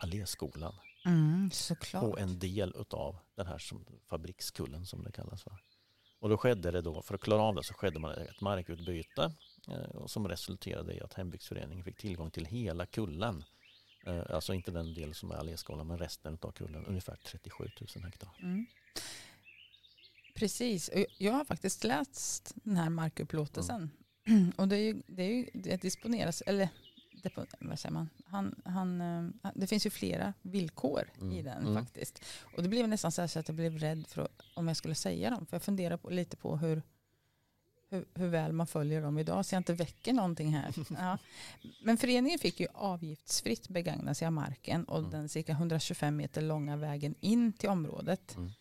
[SPEAKER 2] Alléskolan
[SPEAKER 1] Mm, såklart.
[SPEAKER 2] på en del av den här som, fabrikskullen som det kallas för. Och då skedde det då, för att klara av det så skedde man ett markutbyte eh, och som resulterade i att hembygdsföreningen fick tillgång till hela kullen. Eh, alltså inte den del som är Alléskolan men resten av kullen, ungefär 37 000 hektar.
[SPEAKER 1] Mm. Precis, och jag har faktiskt läst den här markupplåtelsen. *clears throat* Och det, är ju, det, är ju, det disponeras, eller vad säger man? Han, han, eh, det finns ju flera villkor i
[SPEAKER 2] Mm,
[SPEAKER 1] den
[SPEAKER 2] mm.
[SPEAKER 1] faktiskt. Och det blev nästan så att jag blev rädd för att, om jag skulle säga dem. För jag funderar på, lite på hur, hur, hur väl man följer dem idag så jag inte väcker någonting här. *laughs* Ja. Men föreningen fick ju avgiftsfritt begagna sig av marken och
[SPEAKER 2] Mm.
[SPEAKER 1] den cirka 125 meter långa vägen in till området.
[SPEAKER 2] Mm.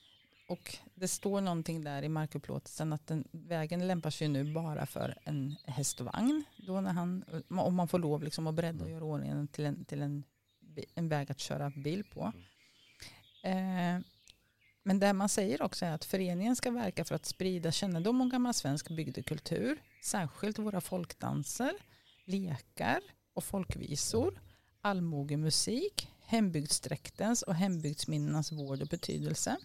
[SPEAKER 1] och det står någonting där i markupplåtelsen att den, vägen lämpar sig nu bara för en häst och vagn. Då när han, om man får lov liksom att bredda och
[SPEAKER 2] Mm.
[SPEAKER 1] göra ordningen till, en, till en, en väg att köra bil på.
[SPEAKER 2] Mm.
[SPEAKER 1] Eh, men det man säger också är att föreningen ska verka för att sprida kännedom om gammal svensk bygdekultur, särskilt våra folkdanser, lekar och folkvisor, allmogemusik, hembygdsdräktens och hembygdsminnenas vård och betydelse.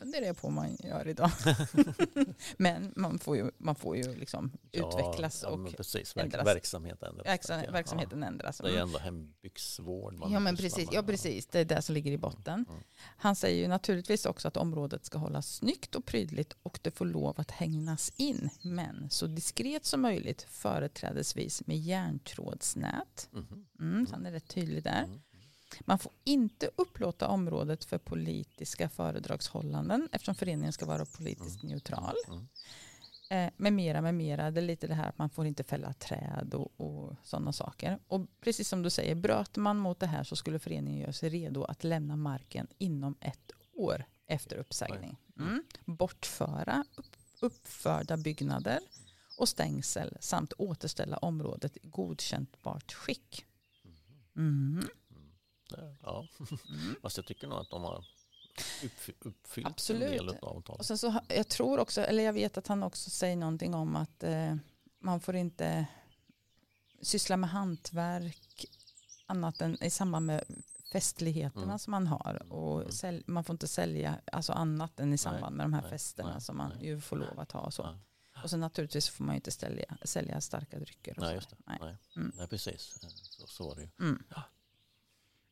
[SPEAKER 2] Mm.
[SPEAKER 1] funderar jag på om man gör idag. *laughs* men man får ju, man får ju liksom utvecklas
[SPEAKER 2] ja,
[SPEAKER 1] och
[SPEAKER 2] men precis. Verk,
[SPEAKER 1] ändras.
[SPEAKER 2] verksamhet ändras.
[SPEAKER 1] verksam,
[SPEAKER 2] Ja.
[SPEAKER 1] verksamheten ändras.
[SPEAKER 2] Det är
[SPEAKER 1] Mm.
[SPEAKER 2] ändå hembygdsvård. man
[SPEAKER 1] Ja men precis, ja precis, det är det som ligger i botten.
[SPEAKER 2] Mm.
[SPEAKER 1] Han säger ju naturligtvis också att området ska hållas snyggt och prydligt och det får lov att hängnas in, men så diskret som möjligt, företrädesvis med järntrådsnät.
[SPEAKER 2] Mhm.
[SPEAKER 1] Mm, så han är rätt tydlig där.
[SPEAKER 2] Mm.
[SPEAKER 1] Man får inte upplåta området för politiska föredragshållanden eftersom föreningen ska vara politiskt neutral.
[SPEAKER 2] Mm.
[SPEAKER 1] Eh, med mera, med mera. Det är lite det här att man får inte fälla träd och, och sådana saker. Och precis som du säger, bröt man mot det här så skulle föreningen göra sig redo att lämna marken inom ett år efter uppsägning. Mm. Bortföra upp, uppförda byggnader och stängsel samt återställa området i godkäntbart skick. Mm.
[SPEAKER 2] Ja,
[SPEAKER 1] Mm.
[SPEAKER 2] fast jag tycker nog att de har uppfy- uppfyllt
[SPEAKER 1] Absolut.
[SPEAKER 2] en del av avtalet.
[SPEAKER 1] Och sen så, jag tror också, eller jag vet att han också säger någonting om att eh, man får inte syssla med hantverk annat än i samband med festligheterna
[SPEAKER 2] Mm.
[SPEAKER 1] som man har. Och
[SPEAKER 2] Mm.
[SPEAKER 1] sälj, man får inte sälja alltså annat än i samband med de här
[SPEAKER 2] nej,
[SPEAKER 1] festerna
[SPEAKER 2] nej,
[SPEAKER 1] som man
[SPEAKER 2] nej.
[SPEAKER 1] ju får lov att ha. Och, så.
[SPEAKER 2] Ja.
[SPEAKER 1] och sen naturligtvis får man ju inte sälja, sälja starka drycker. Och
[SPEAKER 2] Nej,
[SPEAKER 1] så.
[SPEAKER 2] just det.
[SPEAKER 1] Nej.
[SPEAKER 2] Nej.
[SPEAKER 1] Mm.
[SPEAKER 2] Nej, precis. Så, så var det ju.
[SPEAKER 1] Mm.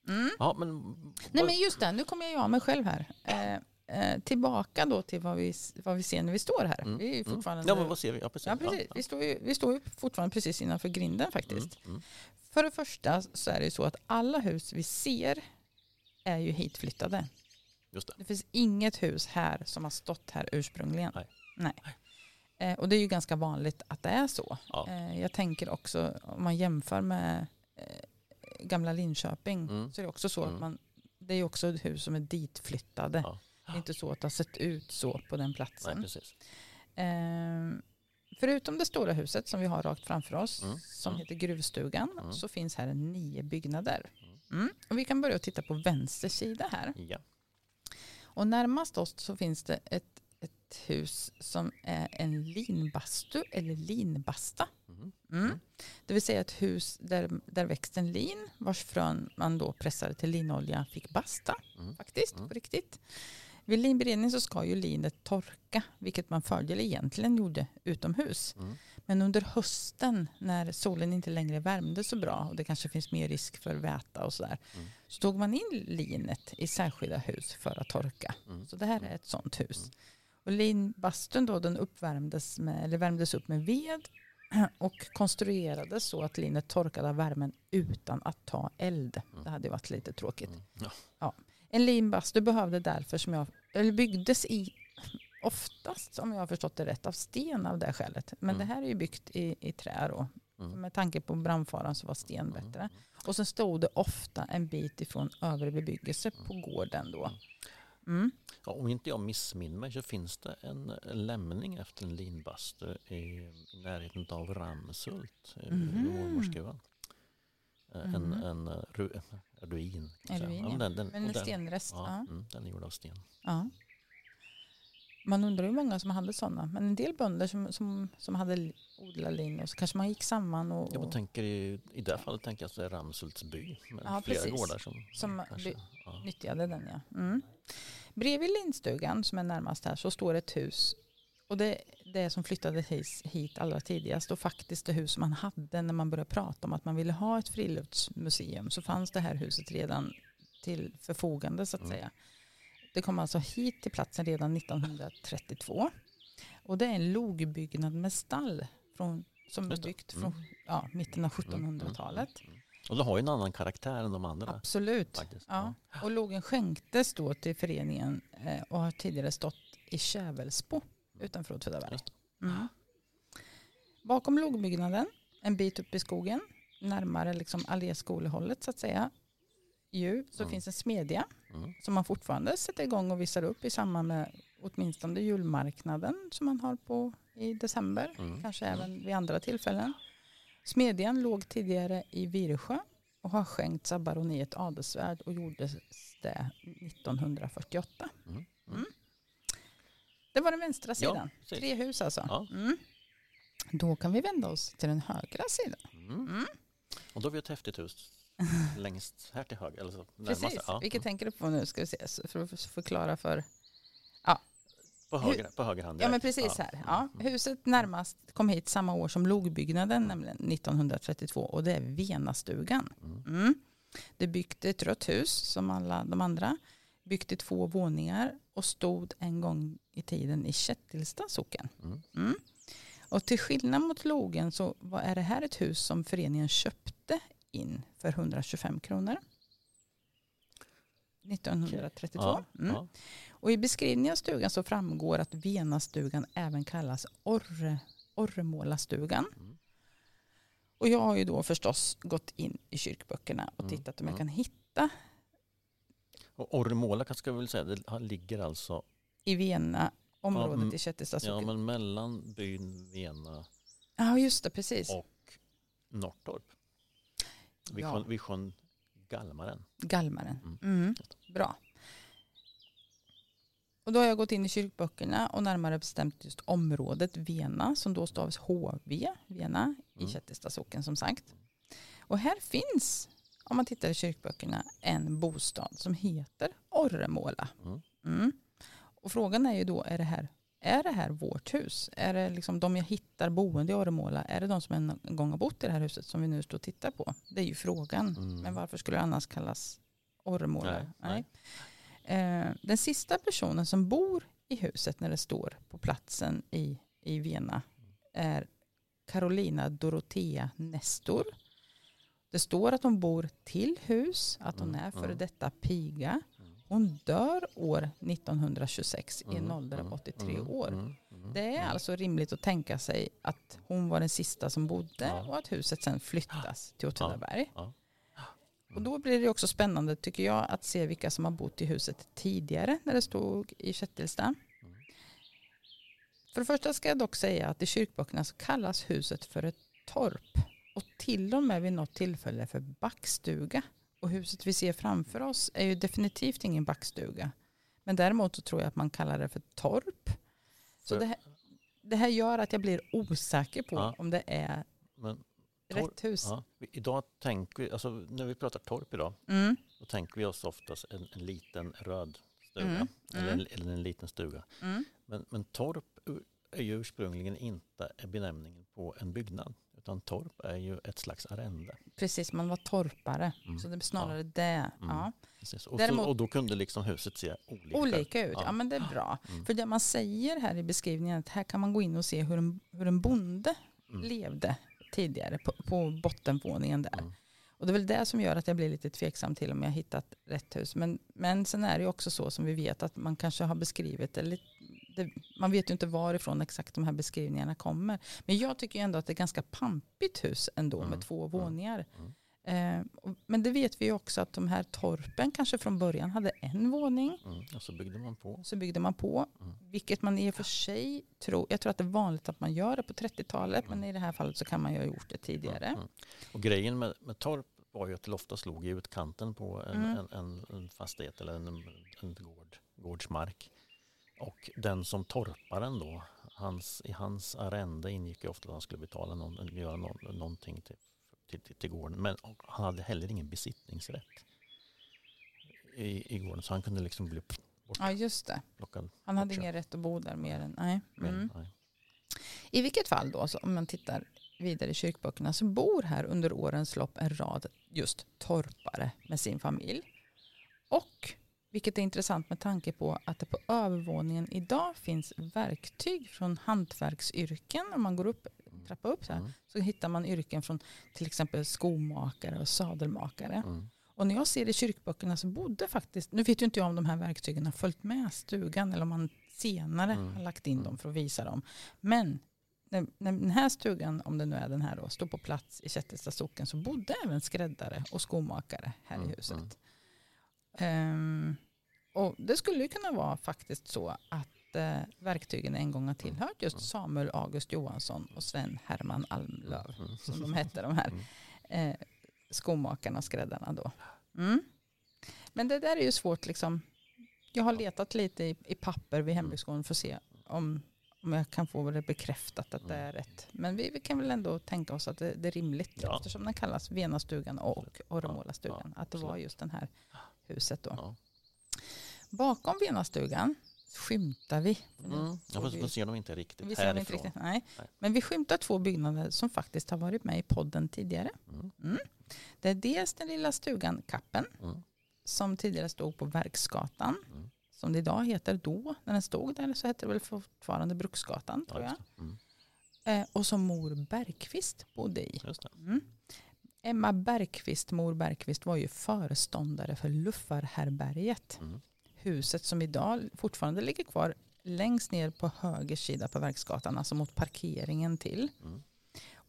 [SPEAKER 1] Mm.
[SPEAKER 2] Ja, men,
[SPEAKER 1] Nej men just det, nu kommer jag ju av mig själv här. Eh, eh, tillbaka då till vad vi, vad vi ser när vi står här.
[SPEAKER 2] Mm,
[SPEAKER 1] Vi är ju
[SPEAKER 2] mm.
[SPEAKER 1] fortfarande...
[SPEAKER 2] Ja, men vad ser vi? Ja, precis.
[SPEAKER 1] Ja, precis. Vi, står ju, vi står ju fortfarande precis innanför grinden faktiskt.
[SPEAKER 2] Mm, mm.
[SPEAKER 1] För det första så är det ju så att alla hus vi ser är ju hitflyttade.
[SPEAKER 2] Just det.
[SPEAKER 1] Det finns inget hus här som har stått här ursprungligen.
[SPEAKER 2] Nej.
[SPEAKER 1] Nej. Eh, och det är ju ganska vanligt att det är så.
[SPEAKER 2] Ja.
[SPEAKER 1] Eh, jag tänker också om man jämför med eh, gamla Linköping
[SPEAKER 2] Mm.
[SPEAKER 1] så är det också så att
[SPEAKER 2] Mm.
[SPEAKER 1] man det är också ett hus som är ditflyttade.
[SPEAKER 2] Ja.
[SPEAKER 1] Det är inte så att det har sett ut så på den
[SPEAKER 2] Nej,
[SPEAKER 1] platsen.
[SPEAKER 2] precis.
[SPEAKER 1] Ehm, förutom det stora huset som vi har rakt framför oss
[SPEAKER 2] Mm.
[SPEAKER 1] som
[SPEAKER 2] Mm.
[SPEAKER 1] heter Gruvstugan
[SPEAKER 2] Mm.
[SPEAKER 1] så finns här nio byggnader. Och vi kan börja titta på vänster sida här.
[SPEAKER 2] Ja.
[SPEAKER 1] Och närmast oss så finns det ett, ett hus som är en linbastu eller linbasta.
[SPEAKER 2] Mm.
[SPEAKER 1] Mm.
[SPEAKER 2] Mm.
[SPEAKER 1] Det vill säga ett hus där, där växten lin vars frön man då pressade till linolja fick basta
[SPEAKER 2] Mm.
[SPEAKER 1] faktiskt
[SPEAKER 2] Mm.
[SPEAKER 1] på riktigt. Vid linberedning så ska ju linet torka vilket man fördel egentligen gjorde utomhus.
[SPEAKER 2] Mm.
[SPEAKER 1] Men under hösten när solen inte längre värmde så bra och det kanske finns mer risk för väta och sådär
[SPEAKER 2] Mm.
[SPEAKER 1] så tog man in linet i särskilda hus för att torka.
[SPEAKER 2] Mm.
[SPEAKER 1] Så det här är ett sånt hus.
[SPEAKER 2] Mm.
[SPEAKER 1] Och linbastun då den uppvärmdes med, eller värmdes upp med ved *clears throat* och konstruerades så att linet torkade av värmen utan att ta eld.
[SPEAKER 2] Mm.
[SPEAKER 1] Det hade ju varit lite tråkigt.
[SPEAKER 2] Mm. Ja.
[SPEAKER 1] En linbastu behövde därför som jag, eller byggdes i oftast om jag har förstått det rätt av sten av det skälet. Men
[SPEAKER 2] Mm.
[SPEAKER 1] det här är ju byggt i, i trä då.
[SPEAKER 2] Mm.
[SPEAKER 1] Med tanke på brandfaran så var sten
[SPEAKER 2] Mm.
[SPEAKER 1] bättre. Och sen stod det ofta en bit ifrån övrig bebyggelse på gården då. Mm.
[SPEAKER 2] Ja, om inte jag missminner mig så finns det en, lämning efter en linbastu i, i närheten av Ramshult, eh,
[SPEAKER 1] Mhm.
[SPEAKER 2] vid mormorsgruvan. Eh, En, en ru, ruin.
[SPEAKER 1] En
[SPEAKER 2] jag säga.
[SPEAKER 1] ruin,
[SPEAKER 2] Ja, men
[SPEAKER 1] ja.
[SPEAKER 2] den, den,
[SPEAKER 1] Men
[SPEAKER 2] och
[SPEAKER 1] en
[SPEAKER 2] den,
[SPEAKER 1] stenrest.
[SPEAKER 2] ja,
[SPEAKER 1] Ja.
[SPEAKER 2] Mm, den är gjord av sten.
[SPEAKER 1] Ja. Man undrar hur många som hade sådana. Men en del bönder som, som, som hade li- odlat lin och så kanske man gick samman och,
[SPEAKER 2] Jag
[SPEAKER 1] och
[SPEAKER 2] tänker i, I det här fallet tänker jag att det är Ramshults by. Med
[SPEAKER 1] Ja,
[SPEAKER 2] flera
[SPEAKER 1] precis.
[SPEAKER 2] gårdar som,
[SPEAKER 1] Som
[SPEAKER 2] kanske,
[SPEAKER 1] by-
[SPEAKER 2] ja.
[SPEAKER 1] nyttjade den. Ja. Mm. Bredvid linstugan som är närmast här så står ett hus. Och det, det som flyttade hit, allra tidigast och faktiskt det hus man hade när man började prata om att man ville ha ett friluftsmuseum så fanns det här huset redan till förfogande så att
[SPEAKER 2] Mm.
[SPEAKER 1] säga. Det kom alltså hit till platsen redan 1932. Och det är en logbyggnad med stall från, som är byggt
[SPEAKER 2] Mm.
[SPEAKER 1] från ja, mitten av
[SPEAKER 2] Mm, mm,
[SPEAKER 1] 1700-talet.
[SPEAKER 2] mm. Och det har ju en annan karaktär än de andra.
[SPEAKER 1] Absolut.
[SPEAKER 2] Faktiskt.
[SPEAKER 1] Ja. Och logen skänktes då till föreningen eh, och har tidigare stått i Kävelsbo utanför Åtvidaberg. Mm. Bakom logbyggnaden, en bit upp i skogen, närmare liksom alléskolehållet så att säga, ju så
[SPEAKER 2] Mm.
[SPEAKER 1] finns en smedja
[SPEAKER 2] Mm.
[SPEAKER 1] som man fortfarande sätter igång och visar upp i samband med åtminstone julmarknaden som man har på i december.
[SPEAKER 2] Mm.
[SPEAKER 1] Kanske
[SPEAKER 2] Mm.
[SPEAKER 1] även vid andra tillfällen. Smedjan låg tidigare i Viresjö och har skänkts av baroniet Adelsvärd och gjordes det 1948.
[SPEAKER 2] Mm.
[SPEAKER 1] Mm. Det var den vänstra sidan.
[SPEAKER 2] precis.
[SPEAKER 1] Tre hus alltså.
[SPEAKER 2] Ja.
[SPEAKER 1] Mm. Då kan vi vända oss till den högra sidan.
[SPEAKER 2] Mm.
[SPEAKER 1] Mm.
[SPEAKER 2] Och då har vi ett häftigt hus *laughs* längst här till höger. Eller så.
[SPEAKER 1] Precis,
[SPEAKER 2] Ja.
[SPEAKER 1] vilket tänker du på nu? Ska vi se, för att förklara för...
[SPEAKER 2] På höger, på höger hand.
[SPEAKER 1] Ja men precis här. Ja,
[SPEAKER 2] Mm.
[SPEAKER 1] huset närmast kom hit samma år som logbyggnaden, nämligen 1932 och det är Venastugan.
[SPEAKER 2] Mm.
[SPEAKER 1] Mm. Det byggt ett rött hus som alla de andra. Byggt i två våningar och stod en gång i tiden i Kättilsta socken.
[SPEAKER 2] Mm.
[SPEAKER 1] Mm. Och till skillnad mot logen så var, är det här ett hus som föreningen köpte in för 125 kronor. 1932.
[SPEAKER 2] Ja,
[SPEAKER 1] Mm.
[SPEAKER 2] ja.
[SPEAKER 1] Och i beskrivningen av stugan så framgår att Venastugan även kallas Orre, Orremålastugan.
[SPEAKER 2] Mm.
[SPEAKER 1] Och jag har ju då förstås gått in i kyrkböckerna och
[SPEAKER 2] Mm,
[SPEAKER 1] tittat om jag
[SPEAKER 2] mm.
[SPEAKER 1] kan hitta
[SPEAKER 2] Och Orremåla ska vi väl säga, det ligger alltså
[SPEAKER 1] i Vena, området
[SPEAKER 2] mm.
[SPEAKER 1] i Kättilsta
[SPEAKER 2] ja.
[SPEAKER 1] Ja,
[SPEAKER 2] men mellan byn Vena
[SPEAKER 1] just det, precis.
[SPEAKER 2] och Norrtorp. Vid,
[SPEAKER 1] Ja.
[SPEAKER 2] sjön, vid sjön Galmaren.
[SPEAKER 1] Galmaren.
[SPEAKER 2] Mm.
[SPEAKER 1] Mm. Bra. Och då har jag gått in i kyrkböckerna och närmare bestämt just området Vena som då stavas HV, Vena, i
[SPEAKER 2] Mm.
[SPEAKER 1] Kättilsta socken som sagt. Och här finns, om man tittar i kyrkböckerna, en bostad som heter Orremåla.
[SPEAKER 2] Mm.
[SPEAKER 1] Mm. Och frågan är ju då, är det här, är det här vårt hus? Är det liksom de jag hittar boende i Orremåla, är det de som en gång har bott i det här huset som vi nu står och tittar på? Det är ju frågan.
[SPEAKER 2] Mm.
[SPEAKER 1] Men varför skulle det annars kallas Orremåla?
[SPEAKER 2] Nej,
[SPEAKER 1] Eh, den sista personen som bor i huset när det står på platsen i, i Vena är Carolina Dorotea Nestor. Det står att hon bor till hus, att hon
[SPEAKER 2] Mm,
[SPEAKER 1] är före
[SPEAKER 2] mm.
[SPEAKER 1] detta piga. Hon dör år 1926 i en
[SPEAKER 2] Mm,
[SPEAKER 1] ålder av
[SPEAKER 2] mm,
[SPEAKER 1] 83
[SPEAKER 2] mm,
[SPEAKER 1] år. Det är alltså rimligt att tänka sig att hon var den sista som bodde och att huset sen flyttas till Åtvidaberg. Och då blir det också spännande tycker jag att se vilka som har bott i huset tidigare när det stod i Kättilsta.
[SPEAKER 2] Mm.
[SPEAKER 1] För det första ska jag dock säga att i kyrkböckerna så kallas huset för ett torp och till och med vid något tillfälle för backstuga. Och huset vi ser framför oss är ju definitivt ingen backstuga. Men däremot så tror jag att man kallar det för torp. Så det här, det här gör att jag blir osäker på
[SPEAKER 2] Ja.
[SPEAKER 1] om det är
[SPEAKER 2] Men,
[SPEAKER 1] rätt hus.
[SPEAKER 2] ja, idag tänker vi, alltså när vi pratar torp idag,
[SPEAKER 1] Mm,
[SPEAKER 2] då tänker vi oss oftast en, en liten röd stuga.
[SPEAKER 1] Mm,
[SPEAKER 2] Eller,
[SPEAKER 1] mm.
[SPEAKER 2] en, eller en liten stuga.
[SPEAKER 1] mm.
[SPEAKER 2] Men, men torp är ju ursprungligen inte benämningen på en byggnad. Utan torp är ju ett slags arrende.
[SPEAKER 1] Precis, man var torpare.
[SPEAKER 2] Mm.
[SPEAKER 1] Så det är snarare det. Ja.
[SPEAKER 2] Precis. Och,
[SPEAKER 1] Däremot-
[SPEAKER 2] så, och då kunde liksom huset se olika,
[SPEAKER 1] Olika ut, ja.
[SPEAKER 2] Ja.
[SPEAKER 1] men det är bra.
[SPEAKER 2] Mm.
[SPEAKER 1] För det man säger här i beskrivningen att här kan man gå in och se hur en, hur en bonde
[SPEAKER 2] Mm.
[SPEAKER 1] levde tidigare på, på bottenvåningen där.
[SPEAKER 2] Mm.
[SPEAKER 1] Och det är väl det som gör att jag blir lite tveksam till om jag hittat rätt hus. Men, men sen är det ju också så som vi vet att man kanske har beskrivit lite- det man vet ju inte varifrån exakt de här beskrivningarna kommer. Men jag tycker ju ändå att det är ganska pampigt hus ändå
[SPEAKER 2] Mm.
[SPEAKER 1] med två våningar.
[SPEAKER 2] Mm.
[SPEAKER 1] Eh, men det vet vi ju också att de här torpen kanske från början hade en våning.
[SPEAKER 2] Mm. Och så byggde man på.
[SPEAKER 1] Så byggde man på.
[SPEAKER 2] Mm.
[SPEAKER 1] Vilket man i och för sig tror, jag tror att det är vanligt att man gör det på 30-talet.
[SPEAKER 2] Mm.
[SPEAKER 1] Men i det här fallet så kan man ju ha gjort det tidigare.
[SPEAKER 2] Mm. Mm. Och grejen med, med torp var ju att det oftast låg i utkanten på en,
[SPEAKER 1] Mm.
[SPEAKER 2] en, en, en fastighet eller en, en gård, gårdsmark. Och den som torparen då, hans, i hans arrende ingick ju ofta att han skulle betala någon, eller göra någon, någonting till, till, till, till gården. Men han hade heller ingen besittningsrätt i, i gården. Så han kunde liksom bli
[SPEAKER 1] Ja just det.
[SPEAKER 2] bortplockad.
[SPEAKER 1] Han hade ingen rätt att bo där mer än, nej.
[SPEAKER 2] Men,
[SPEAKER 1] Mm.
[SPEAKER 2] nej.
[SPEAKER 1] I vilket fall då, om man tittar vidare i kyrkböckerna, så bor här under årens lopp en rad just torpare med sin familj. Och, vilket är intressant med tanke på att det på övervåningen idag finns verktyg från hantverksyrken. Om man går upp, trappar upp så här,
[SPEAKER 2] Mm.
[SPEAKER 1] så hittar man yrken från till exempel skomakare och sadelmakare.
[SPEAKER 2] Mm.
[SPEAKER 1] Och när jag ser i kyrkböckerna så bodde faktiskt, nu vet ju inte jag om de här verktygen har följt med stugan eller om man senare
[SPEAKER 2] Mm.
[SPEAKER 1] har lagt in dem
[SPEAKER 2] Mm.
[SPEAKER 1] för att visa dem. Men när, när den här stugan, om det nu är den här då, står på plats i Kättilsta socken så bodde även skräddare och skomakare här i
[SPEAKER 2] Mm,
[SPEAKER 1] huset. Ehm, och det skulle ju kunna vara faktiskt så att eh, verktygen en gång har tillhört just Samuel August Johansson och Sven Herman Almlöv,
[SPEAKER 2] Mm.
[SPEAKER 1] som de hette de här
[SPEAKER 2] Mm.
[SPEAKER 1] eh, skomakarna och skräddarna då. Mm. Men det där är ju svårt liksom. Jag har letat lite i, i papper vid hembygdsgården för att se om, om jag kan få det bekräftat att det är rätt. Men vi, vi kan väl ändå tänka oss att det, det är rimligt
[SPEAKER 2] Ja.
[SPEAKER 1] eftersom den kallas Venastugan och Orremålastugan.
[SPEAKER 2] Ja,
[SPEAKER 1] att det var just det här huset då. Bakom Venastugan skymtar vi.
[SPEAKER 2] Mm. Jag
[SPEAKER 1] såg
[SPEAKER 2] får,
[SPEAKER 1] vi-
[SPEAKER 2] får se dem inte riktigt
[SPEAKER 1] vi ser dem inte
[SPEAKER 2] härifrån.
[SPEAKER 1] riktigt, nej.
[SPEAKER 2] Nej.
[SPEAKER 1] Men vi skymtar två byggnader som faktiskt har varit med i podden tidigare.
[SPEAKER 2] Mm.
[SPEAKER 1] Det är dels den lilla stugan Kappen
[SPEAKER 2] Mm.
[SPEAKER 1] som tidigare stod på Verksgatan.
[SPEAKER 2] Mm.
[SPEAKER 1] Som det idag heter då. När den stod där så hette det väl fortfarande Bruksgatan tror
[SPEAKER 2] Ja,
[SPEAKER 1] jag.
[SPEAKER 2] Mm.
[SPEAKER 1] Eh, och som mor Bergqvist bodde i.
[SPEAKER 2] Just det.
[SPEAKER 1] Mm. Emma Bergqvist, mor Bergqvist var ju föreståndare för Luffarhärberget.
[SPEAKER 2] Mm.
[SPEAKER 1] Huset som idag fortfarande ligger kvar längst ner på höger sida på Verksgatan, alltså mot parkeringen till.
[SPEAKER 2] Mm.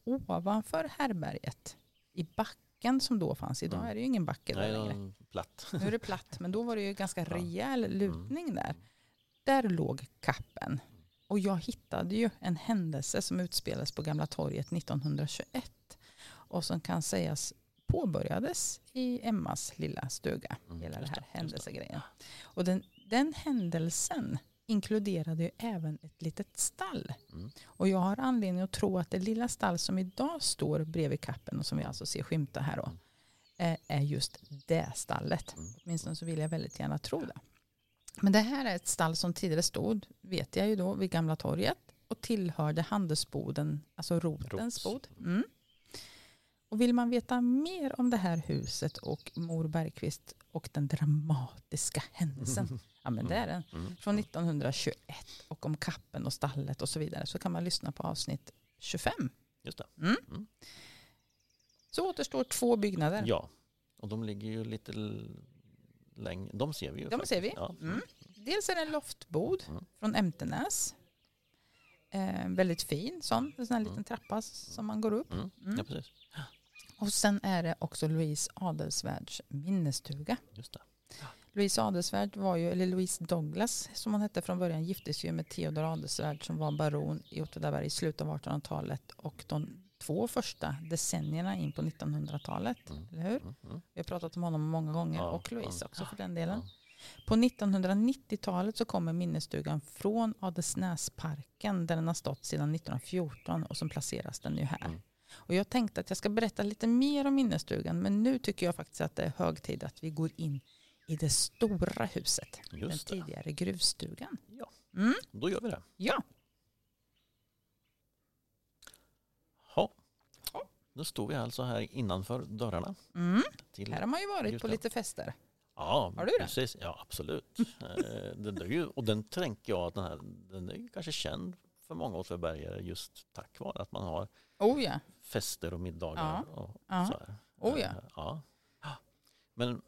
[SPEAKER 1] Ovanför härberget, i backen som då fanns, idag
[SPEAKER 2] Mm.
[SPEAKER 1] är det ju ingen backe
[SPEAKER 2] Nej,
[SPEAKER 1] där
[SPEAKER 2] det
[SPEAKER 1] längre.
[SPEAKER 2] platt.
[SPEAKER 1] Nu är det platt, men då var det ju ganska *laughs* rejäl lutning där.
[SPEAKER 2] Mm.
[SPEAKER 1] Där låg kappen. Och jag hittade ju en händelse som utspelades på Gamla torget 1921 och som kan sägas påbörjades i Emmas lilla stuga.
[SPEAKER 2] Mm,
[SPEAKER 1] Hela
[SPEAKER 2] just
[SPEAKER 1] här händelsegrejen. Och den, den händelsen inkluderade ju även ett litet stall.
[SPEAKER 2] Mm.
[SPEAKER 1] Och jag har anledning att tro att det lilla stall som idag står bredvid kappen och som vi alltså ser skymta här då, eh, är just det stallet.
[SPEAKER 2] Mm.
[SPEAKER 1] Åtminstone så vill jag väldigt gärna tro det. Men det här är ett stall som tidigare stod, vet jag ju då, vid Gamla torget och tillhörde handelsboden, alltså Rotens
[SPEAKER 2] Rots.
[SPEAKER 1] bod. Mm. Och vill man veta mer om det här huset och mor Bergqvist och den dramatiska händelsen, ja men det är den,
[SPEAKER 2] Mm.
[SPEAKER 1] från 1921 och om kappen och stallet och så vidare så kan man lyssna på avsnitt 25.
[SPEAKER 2] Just det.
[SPEAKER 1] Mm.
[SPEAKER 2] Mm.
[SPEAKER 1] Så återstår två byggnader.
[SPEAKER 2] Ja, och de ligger ju lite längre. De ser vi ju.
[SPEAKER 1] De
[SPEAKER 2] faktiskt.
[SPEAKER 1] ser vi.
[SPEAKER 2] Ja.
[SPEAKER 1] Mm. Dels är det en loftbod
[SPEAKER 2] Mm.
[SPEAKER 1] från Emtenäs. Eh, väldigt fin sån, en sån här liten
[SPEAKER 2] Mm.
[SPEAKER 1] trappa som man går upp.
[SPEAKER 2] Mm.
[SPEAKER 1] Mm.
[SPEAKER 2] ja, precis.
[SPEAKER 1] Och sen är det också Louise Adelsvärds minnesstuga.
[SPEAKER 2] Just det.
[SPEAKER 1] Louise Adelsvärd var ju, eller Louise Douglas som hon hette från början, giftes ju med Theodor Adelsvärd som var baron i Åtvidaberg i slutet av 1800-talet och de två första decennierna in på 1900-talet.
[SPEAKER 2] Mm.
[SPEAKER 1] Eller hur?
[SPEAKER 2] Mm. Mm.
[SPEAKER 1] Vi har pratat om honom många gånger
[SPEAKER 2] Ja,
[SPEAKER 1] och Louise
[SPEAKER 2] ja.
[SPEAKER 1] också för den delen.
[SPEAKER 2] Ja.
[SPEAKER 1] På 1990-talet så kommer minnesstugan från Adelsnäsparken där den har stått sedan 1914 och som placeras den nu här. Och jag tänkte att jag ska berätta lite mer om minnesstugan men nu tycker jag faktiskt att det är hög tid att vi går in i det stora huset.
[SPEAKER 2] Just
[SPEAKER 1] den
[SPEAKER 2] det.
[SPEAKER 1] tidigare gruvstugan.
[SPEAKER 2] Ja.
[SPEAKER 1] Mm,
[SPEAKER 2] Då gör vi det.
[SPEAKER 1] ja,
[SPEAKER 2] Ja. Då står vi alltså här innanför dörrarna.
[SPEAKER 1] mm. Här har man ju varit
[SPEAKER 2] Just
[SPEAKER 1] på lite fester.
[SPEAKER 2] Ja,
[SPEAKER 1] Har du det?
[SPEAKER 2] precis. Ja, absolut. Eh, den är ju, och den tänker jag att den, här, den är kanske känd för många åtvidabergare just tack vare att man har
[SPEAKER 1] Oh ja.
[SPEAKER 2] Fester och middagar.
[SPEAKER 1] Ja.
[SPEAKER 2] Och
[SPEAKER 1] Ja.
[SPEAKER 2] Så här.
[SPEAKER 1] Oh ja.
[SPEAKER 2] Eh, ja. Men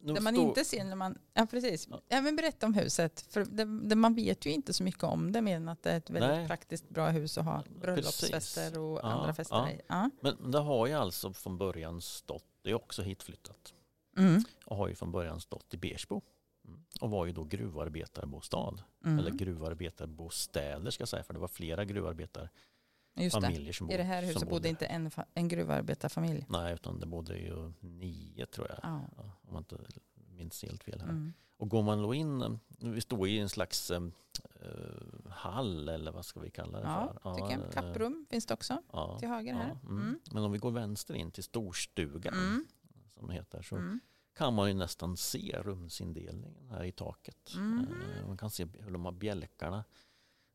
[SPEAKER 1] Det man inte ser när man... Ja, precis.
[SPEAKER 2] Ja.
[SPEAKER 1] Men berätta om huset. För det, det, man vet ju inte så mycket om det mer än att det är ett väldigt
[SPEAKER 2] Nej.
[SPEAKER 1] praktiskt bra hus att ha bröllopsfester och
[SPEAKER 2] Ja,
[SPEAKER 1] andra fester
[SPEAKER 2] ja.
[SPEAKER 1] i. Ja.
[SPEAKER 2] Men det har ju alltså från början stått, det är också hitflyttat,
[SPEAKER 1] Mm.
[SPEAKER 2] och har ju från början stått i Bersbo. Mm. Och var ju då gruvarbetarbostad.
[SPEAKER 1] Mm.
[SPEAKER 2] Eller gruvarbetarbostäder ska jag säga, för det var flera gruvarbetarfamiljer
[SPEAKER 1] Just det.
[SPEAKER 2] som
[SPEAKER 1] I det här huset bodde inte en, en gruvarbetarfamilj.
[SPEAKER 2] Nej, utan det bodde ju nio tror jag.
[SPEAKER 1] Ja.
[SPEAKER 2] Ja, om man inte minns helt fel här.
[SPEAKER 1] Mm.
[SPEAKER 2] Och går man då in, eh, vi står i en slags eh, eh, hall eller vad ska vi kalla det
[SPEAKER 1] Ja,
[SPEAKER 2] för?
[SPEAKER 1] tycker jag.
[SPEAKER 2] eh,
[SPEAKER 1] Kapprum finns det också
[SPEAKER 2] ja,
[SPEAKER 1] till höger här.
[SPEAKER 2] ja, mm.
[SPEAKER 1] Mm.
[SPEAKER 2] Men om vi går vänster in till storstugan
[SPEAKER 1] Mm.
[SPEAKER 2] som heter så
[SPEAKER 1] Mm.
[SPEAKER 2] kan man ju nästan se rumsindelningen här i taket.
[SPEAKER 1] Mm.
[SPEAKER 2] Eh, Man kan se hur de har bjälkarna.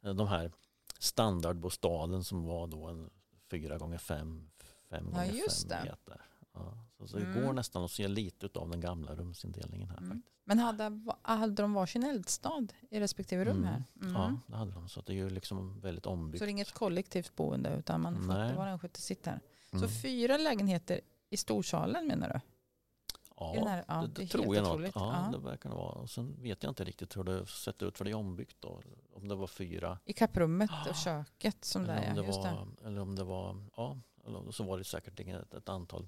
[SPEAKER 2] Eh, De här standardbostaden som var då en fyra gånger fem, fem
[SPEAKER 1] Ja,
[SPEAKER 2] gånger
[SPEAKER 1] just
[SPEAKER 2] fem
[SPEAKER 1] det.
[SPEAKER 2] meter. Ja, så, så det
[SPEAKER 1] Mm.
[SPEAKER 2] går nästan att se lite av den gamla rumsindelningen här.
[SPEAKER 1] Mm.
[SPEAKER 2] faktiskt.
[SPEAKER 1] Men hade, hade de varsin eldstad i respektive rum
[SPEAKER 2] Mm.
[SPEAKER 1] här? Mm.
[SPEAKER 2] Ja, det hade de. Så det är ju liksom väldigt ombyggt.
[SPEAKER 1] Så det är inget kollektivt boende utan man får
[SPEAKER 2] Nej.
[SPEAKER 1] inte vara en sköter sitt här.
[SPEAKER 2] Mm.
[SPEAKER 1] Så fyra lägenheter i storsalen menar du?
[SPEAKER 2] Ja,
[SPEAKER 1] här- ja,
[SPEAKER 2] det,
[SPEAKER 1] det
[SPEAKER 2] det tror jag
[SPEAKER 1] otroligt.
[SPEAKER 2] nog. Ja,
[SPEAKER 1] Ja.
[SPEAKER 2] det verkar det vara. Och sen vet jag inte riktigt hur det sett ut för det är ombyggt då. Om det var fyra
[SPEAKER 1] I kapprummet
[SPEAKER 2] Ah.
[SPEAKER 1] och köket som det
[SPEAKER 2] eller om
[SPEAKER 1] är.
[SPEAKER 2] det,
[SPEAKER 1] Just det.
[SPEAKER 2] var, eller om det var, ja, så var det säkert ett, ett antal,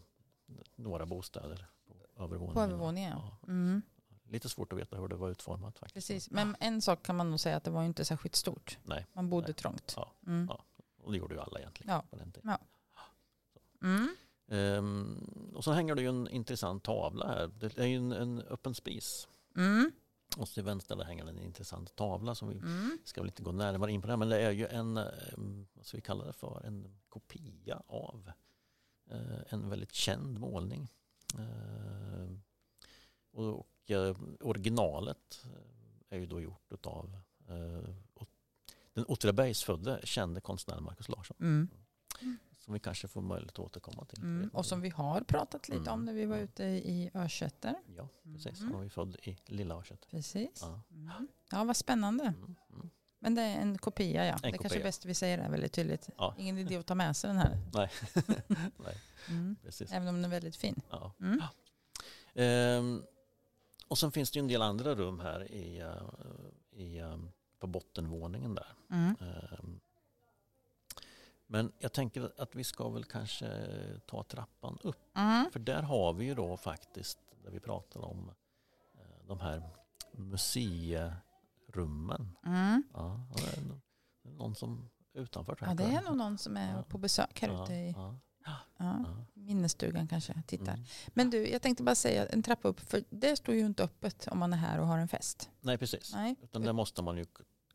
[SPEAKER 2] några bostäder på övervåningen.
[SPEAKER 1] På övervåningen ja.
[SPEAKER 2] Ja,
[SPEAKER 1] Mm.
[SPEAKER 2] lite svårt att veta hur det var utformat. Faktiskt.
[SPEAKER 1] Precis, men en sak kan man nog säga att det var inte särskilt stort.
[SPEAKER 2] Nej.
[SPEAKER 1] Man bodde
[SPEAKER 2] Nej.
[SPEAKER 1] trångt.
[SPEAKER 2] Ja.
[SPEAKER 1] Mm.
[SPEAKER 2] Ja. Och det gjorde ju alla egentligen
[SPEAKER 1] Ja.
[SPEAKER 2] på den tiden.
[SPEAKER 1] Mm.
[SPEAKER 2] Ehm, och så hänger det ju en intressant tavla här. Det är ju en, en öppen spis.
[SPEAKER 1] Mm.
[SPEAKER 2] Och till vänster där hänger en intressant tavla som vi
[SPEAKER 1] Mm.
[SPEAKER 2] ska väl inte gå närmare in på det här, men det är ju en, eh, vad ska vi kalla det för, en kopia av eh, en väldigt känd målning. Eh, och och eh, originalet eh, är ju då gjort av den Åtvidabergsfödde kände konstnären Markus Larsson.
[SPEAKER 1] Mm.
[SPEAKER 2] Som vi kanske får möjlighet att återkomma till.
[SPEAKER 1] Mm. Och som vi har pratat lite om
[SPEAKER 2] Mm.
[SPEAKER 1] när vi var ute i Örsätter.
[SPEAKER 2] Ja, precis.
[SPEAKER 1] Mm.
[SPEAKER 2] Han var ju född i Lilla Örset.
[SPEAKER 1] Precis.
[SPEAKER 2] Ja.
[SPEAKER 1] Mm. Ja, vad spännande.
[SPEAKER 2] Mm. Mm.
[SPEAKER 1] Men det är en kopia ja. det är kanske är bäst vi säger det väldigt tydligt.
[SPEAKER 2] Ja.
[SPEAKER 1] Ingen idé att ta med sig den här. *laughs*
[SPEAKER 2] Nej. *laughs* Nej,
[SPEAKER 1] Mm.
[SPEAKER 2] precis.
[SPEAKER 1] Även om den är väldigt fin.
[SPEAKER 2] Ja.
[SPEAKER 1] Mm.
[SPEAKER 2] Ehm, och sen finns det ju en del andra rum här i, eh, i, eh, på bottenvåningen där.
[SPEAKER 1] Mm.
[SPEAKER 2] Men jag tänker att vi ska väl kanske ta trappan upp.
[SPEAKER 1] Mm.
[SPEAKER 2] För där har vi ju då faktiskt, där vi pratar om eh, de här museirummen.
[SPEAKER 1] Mm.
[SPEAKER 2] Ja, det är nå- det är någon som utanför.
[SPEAKER 1] Ja, det är nog någon som är
[SPEAKER 2] Ja.
[SPEAKER 1] på besök här
[SPEAKER 2] Ja,
[SPEAKER 1] ute i
[SPEAKER 2] ja,
[SPEAKER 1] minnesstugan kanske. Tittar.
[SPEAKER 2] Mm.
[SPEAKER 1] Men du, jag tänkte bara säga en trappa upp. För det står ju inte öppet om man är här och har en fest.
[SPEAKER 2] Nej, precis.
[SPEAKER 1] Nej,
[SPEAKER 2] Utan där måste man ju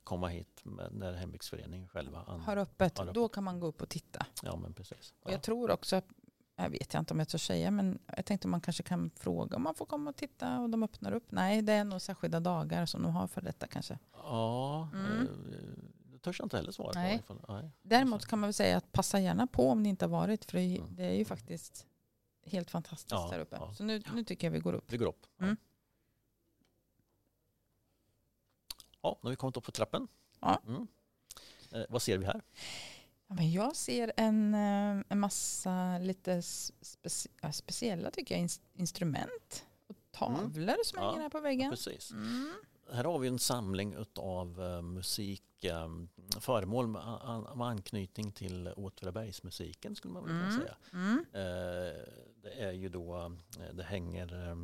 [SPEAKER 2] komma hit när hembygdsföreningen själva
[SPEAKER 1] har öppet.
[SPEAKER 2] Har öppet.
[SPEAKER 1] Då kan man gå upp och titta.
[SPEAKER 2] Ja, men precis.
[SPEAKER 1] Och
[SPEAKER 2] Ja.
[SPEAKER 1] jag tror också, att- jag vet inte om jag törs säga, men jag tänkte man kanske kan fråga om man får komma och titta och de öppnar upp. Nej, det är nog särskilda dagar som de har för detta kanske.
[SPEAKER 2] Ja,
[SPEAKER 1] Mm.
[SPEAKER 2] eh, det törs jag inte heller svara
[SPEAKER 1] Nej.
[SPEAKER 2] på. Nej.
[SPEAKER 1] Däremot kan man väl säga att passa gärna på om ni inte har varit, för det är-
[SPEAKER 2] Mm.
[SPEAKER 1] ju faktiskt helt fantastiskt
[SPEAKER 2] Ja,
[SPEAKER 1] där uppe.
[SPEAKER 2] ja.
[SPEAKER 1] Så nu, nu tycker jag vi går upp.
[SPEAKER 2] Vi går upp. Ja.
[SPEAKER 1] Mm.
[SPEAKER 2] Ja, nu har vi kommit upp på trappen.
[SPEAKER 1] Ja.
[SPEAKER 2] Mm. Eh, vad ser vi här?
[SPEAKER 1] Ja, men jag ser en, eh, en massa lite speci speciella tycker jag, ins- instrument och tavlor som
[SPEAKER 2] Ja,
[SPEAKER 1] hänger här på väggen.
[SPEAKER 2] Precis.
[SPEAKER 1] Mm.
[SPEAKER 2] Här har vi en samling av uh, musik, eh, föremål med, an- med anknytning till Åtvidabergsmusiken skulle man väl kunna
[SPEAKER 1] Mm.
[SPEAKER 2] säga.
[SPEAKER 1] Mm.
[SPEAKER 2] Eh, det är ju då, eh, det hänger, eh,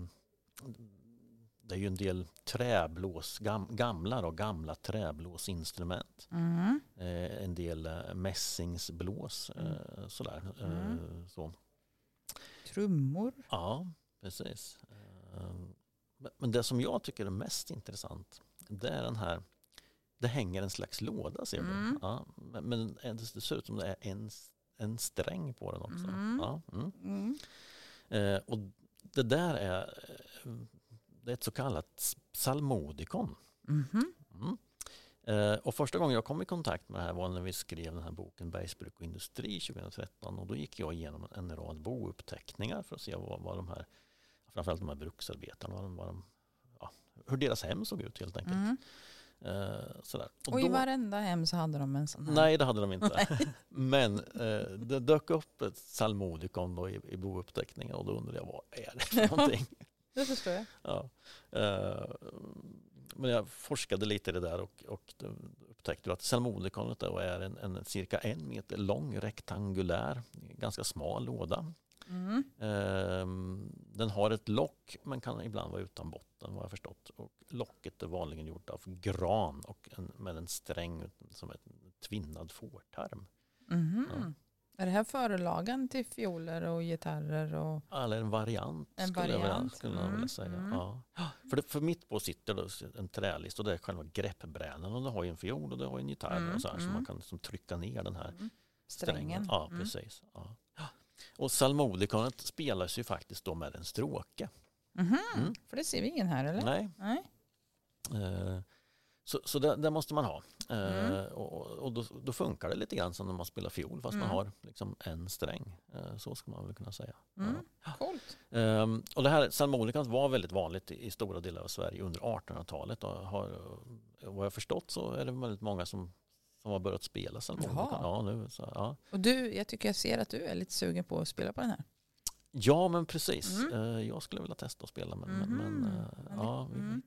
[SPEAKER 2] det är ju en del träblås, gam, gamla, då, gamla träblåsinstrument.
[SPEAKER 1] Mm.
[SPEAKER 2] Eh, en del eh, mässingsblås. Eh, sådär. Eh,
[SPEAKER 1] Mm.
[SPEAKER 2] så.
[SPEAKER 1] Trummor.
[SPEAKER 2] Ja, precis. Eh, men- det som jag tycker är mest intressant det är den här det hänger en slags låda ser du.
[SPEAKER 1] Mm.
[SPEAKER 2] Ja, men det ser ut som det är en, en sträng på den också.
[SPEAKER 1] Mm.
[SPEAKER 2] Ja, mm.
[SPEAKER 1] Mm.
[SPEAKER 2] Eh, och det där är, eh, det är ett så kallat psalmodikon.
[SPEAKER 1] Mhm.
[SPEAKER 2] Mm. Eh, och första gången jag kom i kontakt med det här var när vi skrev den här boken Bergsbruk och industri 2013 och då gick jag igenom en rad bouppteckningar för att se vad, vad de här, framförallt de här bruksarbetarna, vad de, vad de, ja, hur deras hem såg ut helt enkelt.
[SPEAKER 1] Mm.
[SPEAKER 2] Eh, sådär.
[SPEAKER 1] Och i
[SPEAKER 2] då-
[SPEAKER 1] varenda hem så hade de en sån här.
[SPEAKER 2] Nej, det hade de inte. *laughs* Men eh, det dök upp ett psalmodikon då i, i bouppteckningen och då undrade jag vad är det för *laughs* någonting?
[SPEAKER 1] Det förstår jag.
[SPEAKER 2] Ja. Eh, men jag forskade lite i det där och, och upptäckte att psalmodikonet då är en, en cirka en meter lång rektangulär, ganska smal låda.
[SPEAKER 1] Mm.
[SPEAKER 2] Eh, den har ett lock men kan ibland vara utan botten vad jag förstått. Och locket är vanligen gjort av gran och en, med en sträng som är en tvinnad fårtarm.
[SPEAKER 1] Mhm. Är det här förelagan till fioler och gitarrer? Och...
[SPEAKER 2] Eller en variant
[SPEAKER 1] En
[SPEAKER 2] skulle jag, vilja,
[SPEAKER 1] variant,
[SPEAKER 2] skulle jag vilja
[SPEAKER 1] mm,
[SPEAKER 2] säga.
[SPEAKER 1] mm.
[SPEAKER 2] Ja. För, det, för mitt på sitter då en trälist och det är själva greppbrädan och det har ju en fiol och det har en gitarr
[SPEAKER 1] Mm,
[SPEAKER 2] och så här, så
[SPEAKER 1] mm.
[SPEAKER 2] man kan liksom trycka ner den här
[SPEAKER 1] Mm.
[SPEAKER 2] strängen.
[SPEAKER 1] Strängen.
[SPEAKER 2] Ja,
[SPEAKER 1] Mm.
[SPEAKER 2] precis. Ja. Och psalmodikonet spelas ju faktiskt då med en stråke.
[SPEAKER 1] Mhm.
[SPEAKER 2] Mm.
[SPEAKER 1] För det ser vi ingen här eller?
[SPEAKER 2] Nej.
[SPEAKER 1] Nej.
[SPEAKER 2] Eh, Så, så det, det måste man ha. Eh,
[SPEAKER 1] Mm.
[SPEAKER 2] Och, och då, då funkar det lite grann som när man spelar fiol fast man
[SPEAKER 1] Mm.
[SPEAKER 2] har liksom en sträng. Eh, Så ska man väl kunna säga.
[SPEAKER 1] Mm.
[SPEAKER 2] Ja.
[SPEAKER 1] Coolt.
[SPEAKER 2] Ehm, och det här psalmodikan var väldigt vanligt i, i stora delar av Sverige under 1800-talet. Och har, eh, vad jag förstått så är det väldigt många som, som har börjat spela psalmodikan.
[SPEAKER 1] Jaha.
[SPEAKER 2] Ja, nu, så, ja.
[SPEAKER 1] Och du, jag tycker jag ser att du är lite sugen på att spela på den här.
[SPEAKER 2] ja, men precis.
[SPEAKER 1] Mm.
[SPEAKER 2] Eh, jag skulle vilja testa att spela men, men, men
[SPEAKER 1] Mhm.
[SPEAKER 2] eh,
[SPEAKER 1] Men
[SPEAKER 2] ja, vi,
[SPEAKER 1] Mm.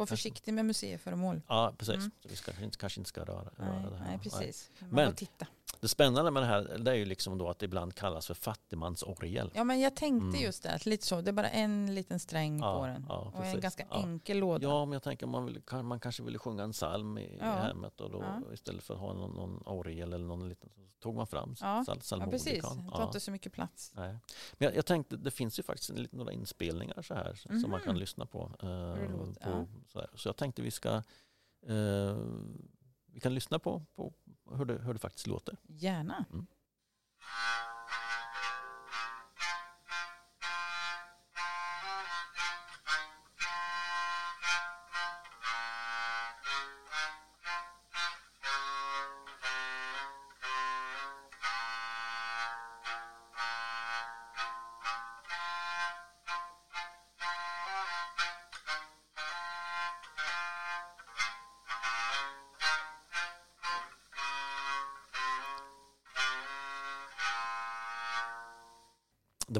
[SPEAKER 1] Var försiktig med museiföremål.
[SPEAKER 2] ja, precis.
[SPEAKER 1] Mm.
[SPEAKER 2] Så vi ska, kanske inte- ska röra,
[SPEAKER 1] Nej,
[SPEAKER 2] röra det här.
[SPEAKER 1] nej, precis. Man
[SPEAKER 2] Men-
[SPEAKER 1] titta.
[SPEAKER 2] Det spännande med det här det är ju liksom då att det ibland kallas för fattigmansorgel.
[SPEAKER 1] Ja, men jag tänkte
[SPEAKER 2] Mm.
[SPEAKER 1] just det, att lite så. Det är bara en liten sträng
[SPEAKER 2] Ja,
[SPEAKER 1] på den.
[SPEAKER 2] ja,
[SPEAKER 1] och en ganska
[SPEAKER 2] Ja.
[SPEAKER 1] enkel låda.
[SPEAKER 2] Ja, men jag tänker man, vill, kan- man kanske ville sjunga en psalm i,
[SPEAKER 1] Ja.
[SPEAKER 2] hemmet och då istället för att ha någon, någon orgel eller någon liten så tog man fram
[SPEAKER 1] Ja.
[SPEAKER 2] sal,
[SPEAKER 1] Ja,
[SPEAKER 2] psalmodikan.
[SPEAKER 1] precis. Det tar inte så mycket plats.
[SPEAKER 2] Nej. Men jag, jag tänkte, det finns ju faktiskt en liten, några inspelningar så här som man kan
[SPEAKER 1] Mhm.
[SPEAKER 2] lyssna på. eh, på
[SPEAKER 1] ja.
[SPEAKER 2] så, så jag tänkte vi ska eh, vi kan lyssna på, på hur, det, hur det faktiskt låter.
[SPEAKER 1] Gärna.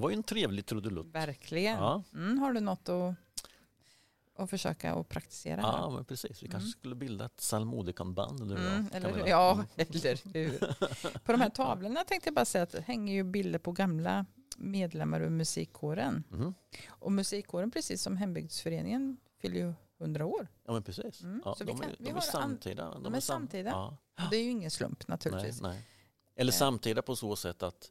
[SPEAKER 2] Det var ju en trevlig trudelutt.
[SPEAKER 1] Verkligen.
[SPEAKER 2] Ja.
[SPEAKER 1] Mm, har du något att, att försöka att praktisera?
[SPEAKER 2] Ja, men precis. Vi kanske
[SPEAKER 1] Mm.
[SPEAKER 2] skulle bilda ett psalmodikanband. Och jag,
[SPEAKER 1] Mm, *laughs* eller, hur? ja,
[SPEAKER 2] Mm.
[SPEAKER 1] eller hur. På de här tavlorna tänkte jag bara säga att det hänger ju bilder på gamla medlemmar ur musikkåren.
[SPEAKER 2] Mhm.
[SPEAKER 1] Och musikkåren, precis som hembygdsföreningen, fyller ju 100 år.
[SPEAKER 2] Ja, men precis.
[SPEAKER 1] Mm,
[SPEAKER 2] Ja,
[SPEAKER 1] så vi
[SPEAKER 2] de,
[SPEAKER 1] kan-
[SPEAKER 2] är,
[SPEAKER 1] vi
[SPEAKER 2] de är samtida.
[SPEAKER 1] de är samtida.
[SPEAKER 2] Ja.
[SPEAKER 1] Och det är ju ingen slump
[SPEAKER 2] Nej,
[SPEAKER 1] naturligtvis.
[SPEAKER 2] nej. Eller
[SPEAKER 1] Eh.
[SPEAKER 2] samtida på så sätt att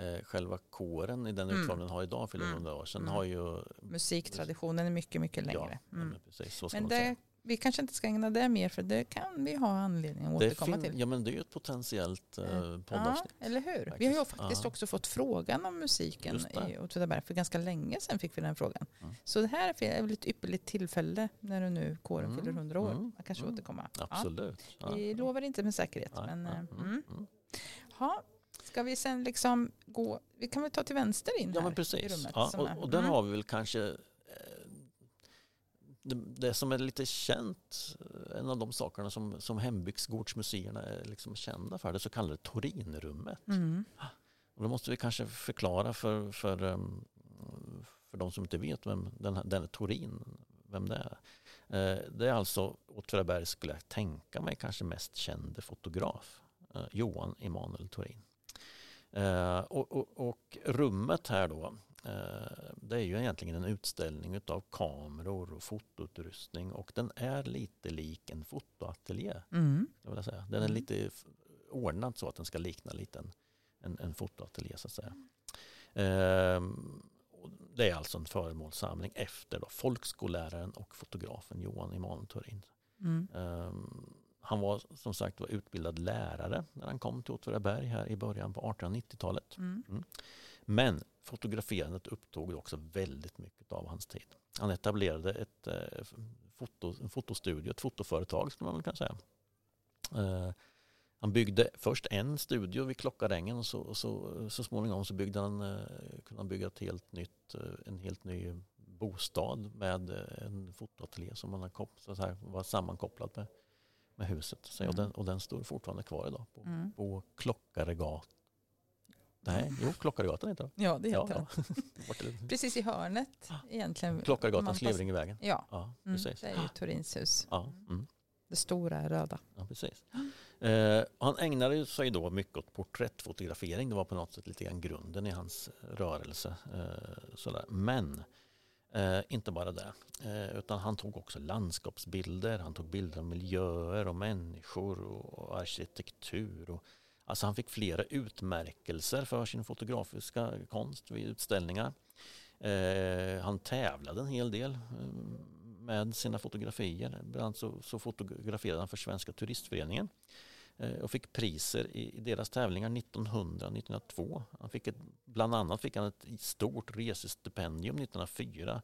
[SPEAKER 2] eh, själva kåren i den
[SPEAKER 1] Mm.
[SPEAKER 2] utformning den har idag fyller
[SPEAKER 1] Mm.
[SPEAKER 2] 100 år. Sen
[SPEAKER 1] Mm.
[SPEAKER 2] har ju...
[SPEAKER 1] Musiktraditionen är mycket, mycket längre.
[SPEAKER 2] Ja,
[SPEAKER 1] Mm.
[SPEAKER 2] men precis. Så ska
[SPEAKER 1] Men det, vi kanske inte ska ägna det mer för det kan vi ha anledning att
[SPEAKER 2] Det
[SPEAKER 1] återkomma till.
[SPEAKER 2] Ja, men det är ju ett potentiellt eh,
[SPEAKER 1] Ja,
[SPEAKER 2] poddavsnitt.
[SPEAKER 1] eller hur? Vi har ju
[SPEAKER 2] Faktiskt.
[SPEAKER 1] faktiskt
[SPEAKER 2] Ja.
[SPEAKER 1] också fått frågan om musiken i Åtvidaberg. För ganska länge sedan fick vi den frågan.
[SPEAKER 2] Mm.
[SPEAKER 1] Så det här är väl ett ypperligt tillfälle när det nu kåren
[SPEAKER 2] Mm,
[SPEAKER 1] fyller 100 år.
[SPEAKER 2] mm,
[SPEAKER 1] Man kanske
[SPEAKER 2] mm.
[SPEAKER 1] återkomma.
[SPEAKER 2] Absolut.
[SPEAKER 1] Ja,
[SPEAKER 2] Ja,
[SPEAKER 1] vi
[SPEAKER 2] ja.
[SPEAKER 1] lovar inte med säkerhet.
[SPEAKER 2] Nej,
[SPEAKER 1] men,
[SPEAKER 2] nej,
[SPEAKER 1] eh,
[SPEAKER 2] mm,
[SPEAKER 1] mm. Ska vi sen liksom gå, vi kan väl ta till vänster in
[SPEAKER 2] Ja,
[SPEAKER 1] här
[SPEAKER 2] men
[SPEAKER 1] i
[SPEAKER 2] precis.
[SPEAKER 1] rummet.
[SPEAKER 2] Ja,
[SPEAKER 1] som
[SPEAKER 2] och,
[SPEAKER 1] är-
[SPEAKER 2] och där
[SPEAKER 1] mm.
[SPEAKER 2] har vi väl kanske eh, det, det som är lite känt, eh, en av de sakerna som, som hembygdsgårdsmuseerna är liksom kända för, det så kallade Torinrummet.
[SPEAKER 1] Mm.
[SPEAKER 2] Och då måste vi kanske förklara för, för, um, för de som inte vet vem den här, den är Torin, vem det är. Eh, Det är alltså Åtvidaberg skulle jag tänka mig kanske mest kände fotograf, eh, Johan Emanuel Torin. Eh, Och, och, och rummet här då, eh, det är ju egentligen en utställning av kameror och fotoutrustning och den är lite lik en fotoateljé.
[SPEAKER 1] Mm.
[SPEAKER 2] Jag vill säga. Den är
[SPEAKER 1] Mm.
[SPEAKER 2] lite ordnad så att den ska likna lite en, en, en fotoateljé så att säga. Och det är alltså en föremålssamling efter då folkskolläraren och fotografen Johan Emanuel Turin.
[SPEAKER 1] Mm.
[SPEAKER 2] Ehm, han var som sagt var utbildad lärare när han kom till Åtvidaberg här i början på 1890-talet.
[SPEAKER 1] Mm.
[SPEAKER 2] Men fotograferandet upptog också väldigt mycket av hans tid. Han etablerade ett eh, foto, en fotostudio, ett fotoföretag skulle man väl kunna säga. Eh, han byggde först en studio vid Klockarängen och så, så, så småningom så byggde han, eh, kunde han bygga ett helt nytt, eh, en helt ny bostad med eh, en fotoateljé som man kop- så här, var sammankopplad med, med huset. Så, och,
[SPEAKER 1] Mm.
[SPEAKER 2] den, och den står fortfarande kvar idag på,
[SPEAKER 1] Mm.
[SPEAKER 2] på Klockaregatan. Nej, jo, Klockaregatan heter den.
[SPEAKER 1] Ja, det
[SPEAKER 2] Ja,
[SPEAKER 1] heter
[SPEAKER 2] ja. *laughs*
[SPEAKER 1] det? Precis i hörnet egentligen. Man
[SPEAKER 2] Klockaregatan, Slevringevägen.
[SPEAKER 1] Ja,
[SPEAKER 2] Ja,
[SPEAKER 1] mm,
[SPEAKER 2] precis.
[SPEAKER 1] det är ju Torins hus.
[SPEAKER 2] Ja, mm,
[SPEAKER 1] Det stora röda.
[SPEAKER 2] ja, precis. Eh, han ägnade sig då mycket åt porträttfotografering. Det var på något sätt lite grann grunden i hans rörelse. Eh, sådär. Men eh, inte bara det. Eh, utan han tog också landskapsbilder. Han tog bilder av miljöer och människor och arkitektur. Och, alltså han fick flera utmärkelser för sin fotografiska konst vid utställningar. Eh, han tävlade en hel del eh, med sina fotografier. Bland annat så, så fotograferade han för Svenska turistföreningen eh, Eh, och fick priser i, deras tävlingar 1900 1902. Han fick ett, bland annat fick han ett stort resestipendium 1904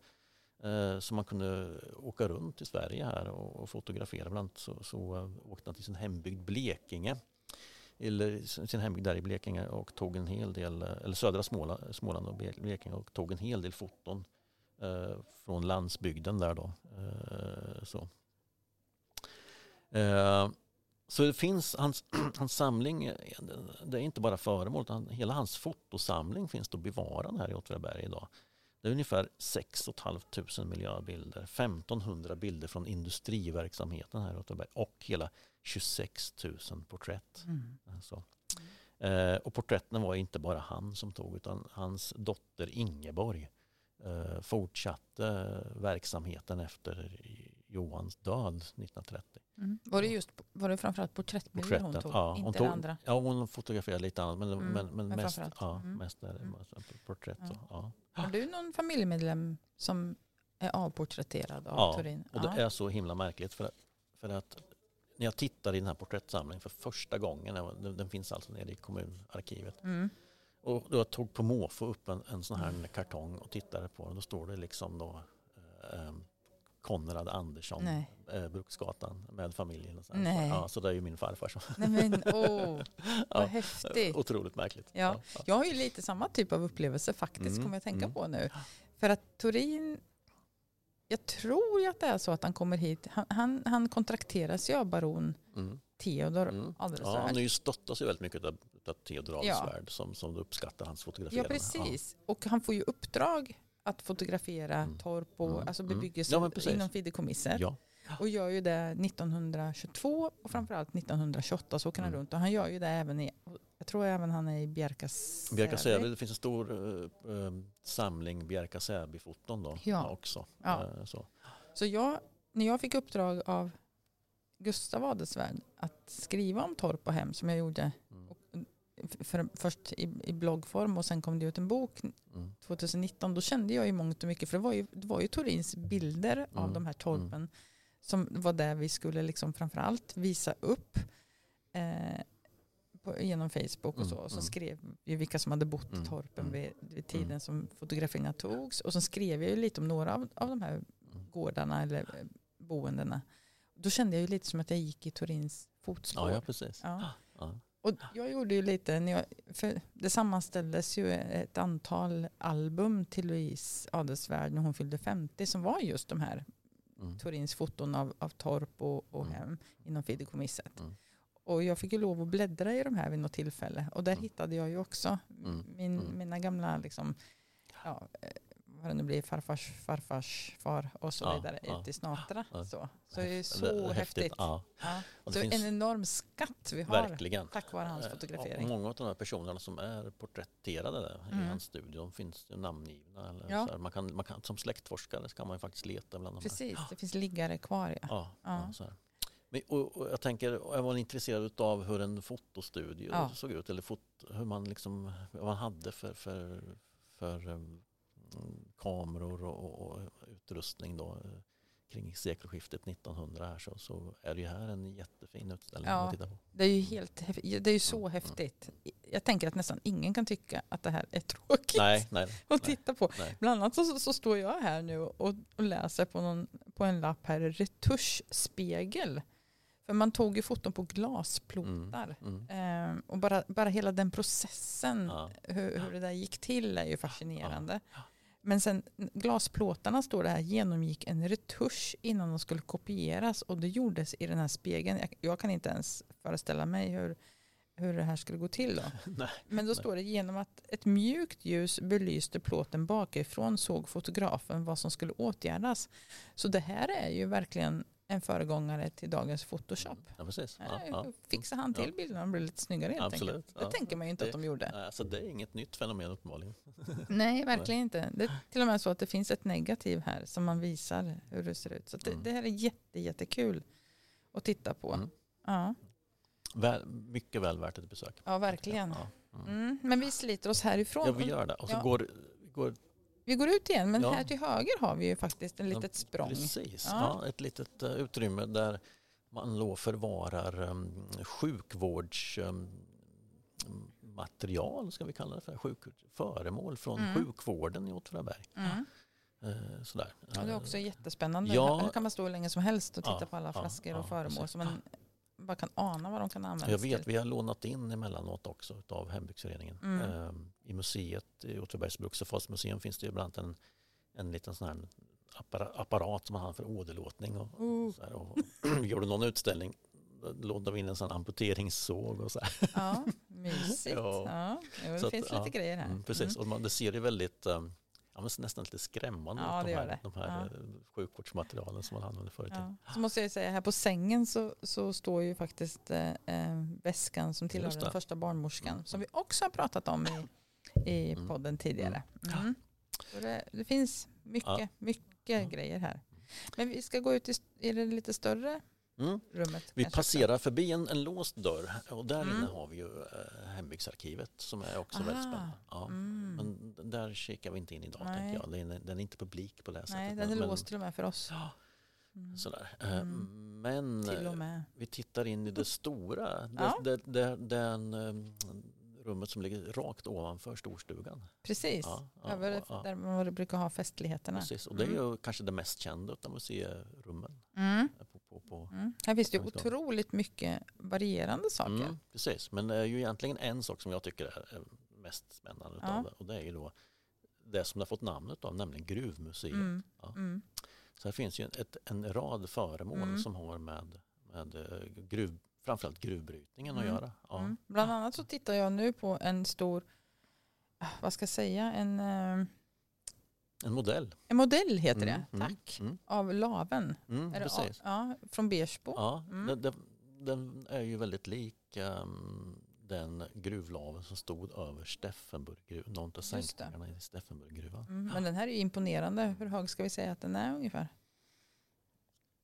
[SPEAKER 2] eh, så man kunde åka runt i Sverige här och, och fotografera. Bland annat så, så eh, åkte han till sin hembygd Blekinge eller sin hembygd där i Blekinge och tog en hel del, eh, eller södra Småland, Småland och Blekinge och tog en hel del foton eh, från landsbygden där då. Eh, så. Så det finns, hans, *clears throat* hans samling, eh, det är inte bara föremål, utan hela hans fotosamling finns då bevarad här i Åtvidaberg idag. Det är ungefär 6 500 miljöbilder, 1500 bilder från industriverksamheten här i Åtvidaberg och hela 26 000 porträtt.
[SPEAKER 1] Mm.
[SPEAKER 2] Alltså, Eh, och porträtten var inte bara han som tog utan hans dotter Ingeborg eh, fortsatte verksamheten efter Johans död 1930.
[SPEAKER 1] Mm. Var det just var det framförallt porträttbilder hon tog?
[SPEAKER 2] Ja,
[SPEAKER 1] inte
[SPEAKER 2] hon tog,
[SPEAKER 1] andra?
[SPEAKER 2] Ja, hon fotograferade lite annat men,
[SPEAKER 1] Mm,
[SPEAKER 2] men, men,
[SPEAKER 1] men
[SPEAKER 2] mest, ja,
[SPEAKER 1] Mm.
[SPEAKER 2] mest är det
[SPEAKER 1] Mm.
[SPEAKER 2] porträtt.
[SPEAKER 1] Ja.
[SPEAKER 2] Ja.
[SPEAKER 1] Har du någon familjemedlem som är avporträtterad av
[SPEAKER 2] Ja,
[SPEAKER 1] Turin?
[SPEAKER 2] Och det är så himla märkligt för, för att när jag tittar i den här porträttsamlingen för första gången, den, den finns alltså nere i kommunarkivet,
[SPEAKER 1] Mm.
[SPEAKER 2] och då jag tog på måfå upp en, en sån här kartong och tittade på den, då står det liksom då eh, Konrad Andersson,
[SPEAKER 1] Nej.
[SPEAKER 2] eh, Bruksgatan med familjen. Och så.
[SPEAKER 1] Nej.
[SPEAKER 2] Ja, så det är ju min farfar som...
[SPEAKER 1] Nej men åh, *laughs* vad
[SPEAKER 2] Ja,
[SPEAKER 1] häftigt.
[SPEAKER 2] Otroligt märkligt.
[SPEAKER 1] Ja. Jag har ju lite samma typ av upplevelse faktiskt,
[SPEAKER 2] Mm,
[SPEAKER 1] kommer jag tänka
[SPEAKER 2] mm.
[SPEAKER 1] på nu. För att Turin, jag tror ju att det är så att han kommer hit, han, han, han kontrakteras ju av baron
[SPEAKER 2] Mm.
[SPEAKER 1] Theodor
[SPEAKER 2] Mm. Ja, han är ju stöttas ju väldigt mycket av, av Theodor
[SPEAKER 1] Ja.
[SPEAKER 2] Adelsvärd som, som uppskattar hans
[SPEAKER 1] Ja,
[SPEAKER 2] fotograferingar.
[SPEAKER 1] precis. Och han får ju uppdrag att fotografera
[SPEAKER 2] Mm.
[SPEAKER 1] torp och
[SPEAKER 2] Mm.
[SPEAKER 1] alltså
[SPEAKER 2] Mm.
[SPEAKER 1] bebyggelse
[SPEAKER 2] Ja, men precis.
[SPEAKER 1] inom fideikommisset.
[SPEAKER 2] Ja.
[SPEAKER 1] Och gör ju det 1922 och framförallt 1928 så åker han
[SPEAKER 2] Mm.
[SPEAKER 1] runt. Och han gör ju det även i, jag tror även han är i Bjärka
[SPEAKER 2] Bjärka Säby, det finns en stor eh, eh, samling Bjärka Säby-foton då
[SPEAKER 1] Ja.
[SPEAKER 2] också.
[SPEAKER 1] Ja.
[SPEAKER 2] Eh, så.
[SPEAKER 1] Så jag, när jag fick uppdrag av Gustav Adelsvärd att skriva om torp och hem som jag gjorde
[SPEAKER 2] Mm.
[SPEAKER 1] För, först i, i bloggform och sen kom det ut en bok
[SPEAKER 2] Mm.
[SPEAKER 1] 2019 då kände jag ju mångt och mycket för det var ju, det var ju Torins bilder av
[SPEAKER 2] Mm,
[SPEAKER 1] de här torpen som var där vi skulle liksom framförallt visa upp eh, på, genom Facebook och
[SPEAKER 2] Mm,
[SPEAKER 1] så. Och så
[SPEAKER 2] mm.
[SPEAKER 1] skrev vi vilka som hade bott
[SPEAKER 2] Mm,
[SPEAKER 1] i torpen
[SPEAKER 2] mm,
[SPEAKER 1] vid, vid tiden
[SPEAKER 2] mm.
[SPEAKER 1] som fotografierna togs. Och så skrev jag ju lite om några av, av de här
[SPEAKER 2] Mm.
[SPEAKER 1] gårdarna eller eh, boendena. Då kände jag ju lite som att jag gick i Torins fotspår.
[SPEAKER 2] Ja, ja, precis.
[SPEAKER 1] Ja.
[SPEAKER 2] Ja.
[SPEAKER 1] Och jag gjorde ju lite, när jag, för det sammanställdes ju ett antal album till Louise Adelsvärd när hon fyllde 50 som var just de här
[SPEAKER 2] Mm.
[SPEAKER 1] Torins foton av, av torp och, och
[SPEAKER 2] Mm.
[SPEAKER 1] hem inom fideikommisset.
[SPEAKER 2] Mm.
[SPEAKER 1] Och jag fick ju lov att bläddra i de här vid något tillfälle och där
[SPEAKER 2] Mm.
[SPEAKER 1] hittade jag ju också
[SPEAKER 2] Mm.
[SPEAKER 1] min,
[SPEAKER 2] Mm.
[SPEAKER 1] mina gamla, liksom, ja, eh, vad det nu blir, farfars farfars far och så
[SPEAKER 2] Ja,
[SPEAKER 1] vidare
[SPEAKER 2] ja.
[SPEAKER 1] i Snatra.
[SPEAKER 2] Ja.
[SPEAKER 1] Så, så det är så
[SPEAKER 2] är
[SPEAKER 1] häftigt.
[SPEAKER 2] Ja,
[SPEAKER 1] Så
[SPEAKER 2] det
[SPEAKER 1] en enorm skatt vi har
[SPEAKER 2] verkligen.
[SPEAKER 1] tack vare hans
[SPEAKER 2] Eh,
[SPEAKER 1] fotografering.
[SPEAKER 2] Många av de här personerna som är porträtterade där i
[SPEAKER 1] Mm.
[SPEAKER 2] hans studio, de finns namngivna. Eller
[SPEAKER 1] Ja.
[SPEAKER 2] så här. Man kan, man kan, som släktforskare kan man faktiskt leta bland de här.
[SPEAKER 1] Precis, det finns liggare kvar. Ja.
[SPEAKER 2] Ja, så här. Men, och, och jag tänker, jag var intresserad av hur en fotostudio såg ut. Eller fot, hur man liksom, vad man hade för, för, för um, kameror och, och, utrustning då. eh, Kring sekelskiftet 1900 här så, så är det ju här en jättefin utställning
[SPEAKER 1] Ja.
[SPEAKER 2] att titta på.
[SPEAKER 1] Det är ju helt, det är ju så
[SPEAKER 2] Mm,
[SPEAKER 1] häftigt. Jag tänker att nästan ingen kan tycka att det här är tråkigt
[SPEAKER 2] Nej, nej, *laughs*
[SPEAKER 1] att titta på.
[SPEAKER 2] nej.
[SPEAKER 1] Bland annat så, så står jag här nu och, och läser på, någon, på en lapp här, retuschspegel. För man tog ju foton på glasplåtar.
[SPEAKER 2] Mm.
[SPEAKER 1] Ehm, och bara, bara hela den processen,
[SPEAKER 2] Ja.
[SPEAKER 1] hur, hur det där gick till är ju fascinerande.
[SPEAKER 2] Ja.
[SPEAKER 1] Men sen glasplåtarna står det här genomgick en retusch innan de skulle kopieras och det gjordes i den här spegeln. Jag, jag kan inte ens föreställa mig hur, hur det här skulle gå till då. *laughs*
[SPEAKER 2] Nej.
[SPEAKER 1] Men då
[SPEAKER 2] Nej.
[SPEAKER 1] står det genom att ett mjukt ljus belyste plåten bakifrån såg fotografen vad som skulle åtgärdas. Så det här är ju verkligen en föregångare till dagens Photoshop.
[SPEAKER 2] Ja, precis. Ja,
[SPEAKER 1] Här
[SPEAKER 2] ja.
[SPEAKER 1] Fixar han till
[SPEAKER 2] Ja.
[SPEAKER 1] bilderna och blir lite snyggare helt
[SPEAKER 2] Absolut.
[SPEAKER 1] enkelt. Det
[SPEAKER 2] Ja.
[SPEAKER 1] tänker man ju inte
[SPEAKER 2] Det-
[SPEAKER 1] att de gjorde.
[SPEAKER 2] Alltså det är inget nytt fenomen uppenbarligen. *laughs*
[SPEAKER 1] Nej, verkligen inte. Det är till och med så att det finns ett negativ här som man visar hur det ser ut. Så det,
[SPEAKER 2] Mm.
[SPEAKER 1] det här är jätte, jättekul att titta på.
[SPEAKER 2] Mm.
[SPEAKER 1] Ja,
[SPEAKER 2] Väl, mycket väl värt ett besök.
[SPEAKER 1] ja, verkligen.
[SPEAKER 2] Ja, mm.
[SPEAKER 1] Mm. Men vi sliter oss härifrån.
[SPEAKER 2] ja vi gör det. Och så
[SPEAKER 1] Ja.
[SPEAKER 2] går, går
[SPEAKER 1] Vi går ut igen, men
[SPEAKER 2] Ja.
[SPEAKER 1] här till höger har vi ju faktiskt en litet språng.
[SPEAKER 2] Precis,
[SPEAKER 1] Ja.
[SPEAKER 2] ja. ett litet uh, utrymme där man då förvarar um, sjukvårdsmaterial, ska vi kalla det för, Sjuk, föremål från
[SPEAKER 1] Mm.
[SPEAKER 2] sjukvården i Åtvidaberg.
[SPEAKER 1] Mm.
[SPEAKER 2] Uh, sådär.
[SPEAKER 1] Det är också jättespännande.
[SPEAKER 2] Ja.
[SPEAKER 1] Här kan man stå hur länge som helst och titta
[SPEAKER 2] Ja,
[SPEAKER 1] på alla flaskor
[SPEAKER 2] ja,
[SPEAKER 1] och föremål så man bara kan ana vad de kan användas
[SPEAKER 2] Jag vet,
[SPEAKER 1] till.
[SPEAKER 2] vi har lånat in emellanåt också av hembygdsföreningen.
[SPEAKER 1] Mm.
[SPEAKER 2] Um, I museet i Åtvidabergs Bruksafasmuseum finns det ibland en, en liten sån här appara- apparat som man har för åderlåtning. Och,
[SPEAKER 1] Oh,
[SPEAKER 2] så här, och *clears throat* vi gjorde någon utställning lånade vi in en sån amputeringssåg och så här.
[SPEAKER 1] ja, mysigt. *laughs*
[SPEAKER 2] Ja.
[SPEAKER 1] Ja. Jo, det
[SPEAKER 2] Så att,
[SPEAKER 1] finns
[SPEAKER 2] ja,
[SPEAKER 1] lite grejer här.
[SPEAKER 2] Mm, precis,
[SPEAKER 1] Mm.
[SPEAKER 2] och man, det ser ju väldigt, um, ja, men nästan lite skrämmande.
[SPEAKER 1] Ja,
[SPEAKER 2] de här, de här eh, sjukvårdsmaterialen som man använde tiden.
[SPEAKER 1] Ja. Så måste jag säga, här på sängen så, så står ju faktiskt eh, eh, väskan som tillhör den första barnmorskan
[SPEAKER 2] Mm.
[SPEAKER 1] som vi också har pratat om i, i
[SPEAKER 2] Mm.
[SPEAKER 1] podden tidigare.
[SPEAKER 2] Mm.
[SPEAKER 1] Mm. Så det, det finns mycket,
[SPEAKER 2] Ja.
[SPEAKER 1] mycket
[SPEAKER 2] Ja.
[SPEAKER 1] grejer här. Men vi ska gå ut i, i det lite större
[SPEAKER 2] Mm.
[SPEAKER 1] rummet.
[SPEAKER 2] Vi passerar förbi en, en låst dörr och där
[SPEAKER 1] Mm.
[SPEAKER 2] inne har vi ju eh, hembygdsarkivet som är också väldigt
[SPEAKER 1] Aha.
[SPEAKER 2] spännande. Ja.
[SPEAKER 1] också. Mm.
[SPEAKER 2] Men där kikar vi inte in idag
[SPEAKER 1] Nej.
[SPEAKER 2] tänker jag. Den är, den är inte publik på det sättet.
[SPEAKER 1] Nej, den är
[SPEAKER 2] men-
[SPEAKER 1] låst till och med för oss.
[SPEAKER 2] Ja,
[SPEAKER 1] Mm.
[SPEAKER 2] sådär. Eh,
[SPEAKER 1] Mm.
[SPEAKER 2] Men eh, vi tittar in i det stora. Det,
[SPEAKER 1] Ja.
[SPEAKER 2] det, det, den eh, rummet som ligger rakt ovanför storstugan.
[SPEAKER 1] Precis.
[SPEAKER 2] Ja, ja,
[SPEAKER 1] Över,
[SPEAKER 2] ja.
[SPEAKER 1] Där man brukar ha festligheterna.
[SPEAKER 2] Precis. Och det är
[SPEAKER 1] Mm.
[SPEAKER 2] ju kanske det mest kända av museirummen.
[SPEAKER 1] Mm.
[SPEAKER 2] På.
[SPEAKER 1] Mm. Här finns det otroligt mycket varierande saker.
[SPEAKER 2] Mm, precis, men det är ju egentligen en sak som jag tycker är mest spännande
[SPEAKER 1] Ja.
[SPEAKER 2] utav det. Och det är ju då det som det har fått namnet av, nämligen gruvmuseet.
[SPEAKER 1] Mm.
[SPEAKER 2] Ja.
[SPEAKER 1] Mm.
[SPEAKER 2] Så här finns ju ett, en rad föremål
[SPEAKER 1] Mm.
[SPEAKER 2] som har med, med eh, gruv, framförallt gruvbrytningen
[SPEAKER 1] Mm.
[SPEAKER 2] att göra. Ja.
[SPEAKER 1] Mm. Bland annat så tittar jag nu på en stor, ah, vad ska jag säga, en, eh,
[SPEAKER 2] En modell.
[SPEAKER 1] en modell heter
[SPEAKER 2] Mm,
[SPEAKER 1] det,
[SPEAKER 2] mm,
[SPEAKER 1] tack,
[SPEAKER 2] Mm,
[SPEAKER 1] av laven.
[SPEAKER 2] mm,
[SPEAKER 1] Är det,
[SPEAKER 2] precis.
[SPEAKER 1] ja, från Beersbo.
[SPEAKER 2] Ja,
[SPEAKER 1] Mm.
[SPEAKER 2] den, den, den är ju väldigt lik ehm, den gruvlaven som stod över Steffenburggruvan, någon av
[SPEAKER 1] det.
[SPEAKER 2] sänkningarna i Steffenburggruvan.
[SPEAKER 1] Mm. Men den här är imponerande. Hur hög ska vi säga att den är ungefär?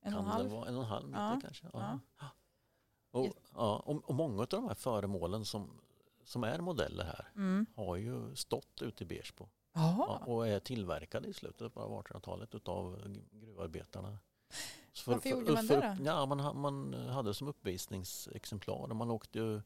[SPEAKER 1] En och en halv?
[SPEAKER 2] det en och en halv meter
[SPEAKER 1] Ja,
[SPEAKER 2] kanske?
[SPEAKER 1] ja.
[SPEAKER 2] Ja. *gasps* Och, ja, och, och många av de här föremålen som, som är modeller här
[SPEAKER 1] Mm.
[SPEAKER 2] har ju stått ute i Beersbo
[SPEAKER 1] Jaha.
[SPEAKER 2] Ja, och är tillverkade i slutet av 1800-talet utav gruvarbetarna. Så
[SPEAKER 1] Varför gjorde man det då?
[SPEAKER 2] Ja, man, man hade som uppvisningsexemplar och man åkte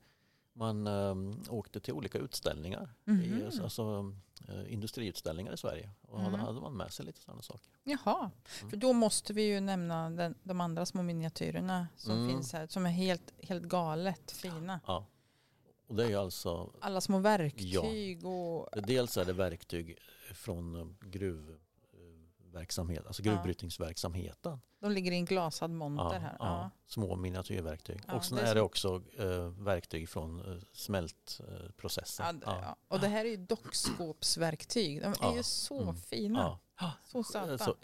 [SPEAKER 2] man ehm, åkte till olika utställningar, i,
[SPEAKER 1] Mhm.
[SPEAKER 2] alltså eh, industriutställningar i Sverige och hade,
[SPEAKER 1] Mm.
[SPEAKER 2] hade man med sig lite sådana saker.
[SPEAKER 1] Jaha,
[SPEAKER 2] Mm.
[SPEAKER 1] för då måste vi ju nämna den, de andra små miniatyrerna som
[SPEAKER 2] Mm.
[SPEAKER 1] finns här. Som är helt, helt galet fina.
[SPEAKER 2] Ja. Och det är alltså
[SPEAKER 1] Alla små verktyg och...
[SPEAKER 2] Dels är det verktyg från eh, gruvverksamhet, alltså
[SPEAKER 1] Ja.
[SPEAKER 2] gruvbrytningsverksamheten.
[SPEAKER 1] De ligger i en glasad monter här. Ja.
[SPEAKER 2] Små miniatyrverktyg.
[SPEAKER 1] Ja,
[SPEAKER 2] och sen
[SPEAKER 1] det är
[SPEAKER 2] är, det också eh, verktyg från eh, smältprocessen.
[SPEAKER 1] Ja, ja. Och det här är ju dockskåpsverktyg. De är
[SPEAKER 2] Ja.
[SPEAKER 1] ju så
[SPEAKER 2] Mm.
[SPEAKER 1] fina.
[SPEAKER 2] Ja.
[SPEAKER 1] Så söta.
[SPEAKER 2] Så,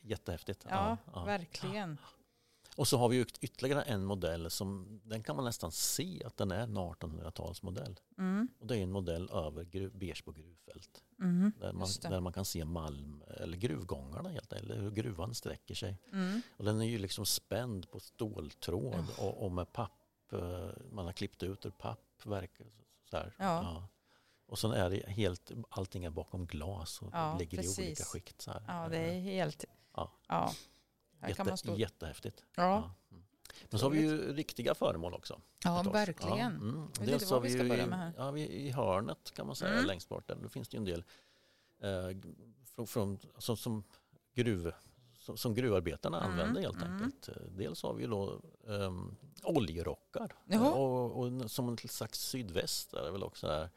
[SPEAKER 2] jättehäftigt.
[SPEAKER 1] ja,
[SPEAKER 2] ja.
[SPEAKER 1] verkligen.
[SPEAKER 2] Och så har vi ju ytterligare en modell som den kan man nästan se att den är en 1800-talsmodell.
[SPEAKER 1] Mm.
[SPEAKER 2] Och det är en modell över gruv, Beersbo gruvfält.
[SPEAKER 1] Mm.
[SPEAKER 2] Där man, där man kan se malm, eller gruvgångarna helt enkelt, eller hur gruvan sträcker sig.
[SPEAKER 1] Mm.
[SPEAKER 2] Och den är ju liksom spänd på ståltråd och, och med papp. eh, Man har klippt ut ur papp. verkar Så här.
[SPEAKER 1] Ja.
[SPEAKER 2] Och sen är det helt, allting är bakom glas och
[SPEAKER 1] Ja,
[SPEAKER 2] ligger i
[SPEAKER 1] precis.
[SPEAKER 2] olika skikt. Så här.
[SPEAKER 1] Ja, det är helt...
[SPEAKER 2] Ja.
[SPEAKER 1] Ja. Här kan man
[SPEAKER 2] Jätte, jättehäftigt.
[SPEAKER 1] Ja,
[SPEAKER 2] Mm. Men så har vi ju riktiga föremål också.
[SPEAKER 1] ja verkligen.
[SPEAKER 2] Ja, mm. Dels
[SPEAKER 1] vad
[SPEAKER 2] har
[SPEAKER 1] vi ska
[SPEAKER 2] ju. Ja, vi, I hörnet kan man säga
[SPEAKER 1] Mm.
[SPEAKER 2] längst bort där, då finns det ju en del eh, från, från, som, som, gruv, som, som gruvarbetarna
[SPEAKER 1] Mm,
[SPEAKER 2] använder helt
[SPEAKER 1] mm.
[SPEAKER 2] enkelt. Eh, Dels har vi ju då um, oljerockar och, och som en slags sydväst är det väl också där.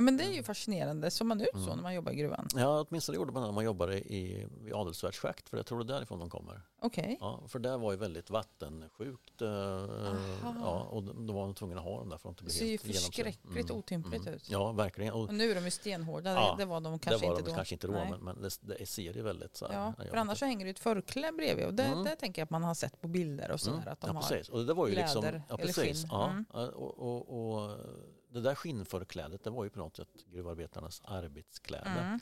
[SPEAKER 1] Ja, men det är ju fascinerande. Såg man ut så
[SPEAKER 2] Mm.
[SPEAKER 1] när man jobbar i gruvan?
[SPEAKER 2] Ja, åtminstone gjorde man det när man jobbade i, vid Adelsvärdsschakt för jag tror det är därifrån de kommer.
[SPEAKER 1] Okej.
[SPEAKER 2] Ja, för det var ju väldigt vattensjukt. eh,
[SPEAKER 1] Aha.
[SPEAKER 2] ja, och då var de tvungna att ha dem där för att inte
[SPEAKER 1] Det
[SPEAKER 2] bli
[SPEAKER 1] ser ju
[SPEAKER 2] helt genomsyrade.
[SPEAKER 1] förskräckligt otympligt ut.
[SPEAKER 2] Ja, verkligen. Och
[SPEAKER 1] Och nu är de ju stenhårda.
[SPEAKER 2] Ja,
[SPEAKER 1] det var de
[SPEAKER 2] det
[SPEAKER 1] kanske
[SPEAKER 2] var
[SPEAKER 1] inte
[SPEAKER 2] de
[SPEAKER 1] då.
[SPEAKER 2] kanske inte då,
[SPEAKER 1] Nej.
[SPEAKER 2] men, men det, det ser ju väldigt så här.
[SPEAKER 1] Ja, för annars så hänger det ett förkläde bredvid och det,
[SPEAKER 2] Mm.
[SPEAKER 1] det tänker jag att man har sett på bilder och sådär. Att de
[SPEAKER 2] ja, precis. Och det var ju liksom,
[SPEAKER 1] läder
[SPEAKER 2] ja,
[SPEAKER 1] eller
[SPEAKER 2] precis.
[SPEAKER 1] skinn.
[SPEAKER 2] Ja,
[SPEAKER 1] Mm.
[SPEAKER 2] och, och, och det där skinnförklädet, det var ju på något sätt gruvarbetarnas arbetskläder.
[SPEAKER 1] Mm.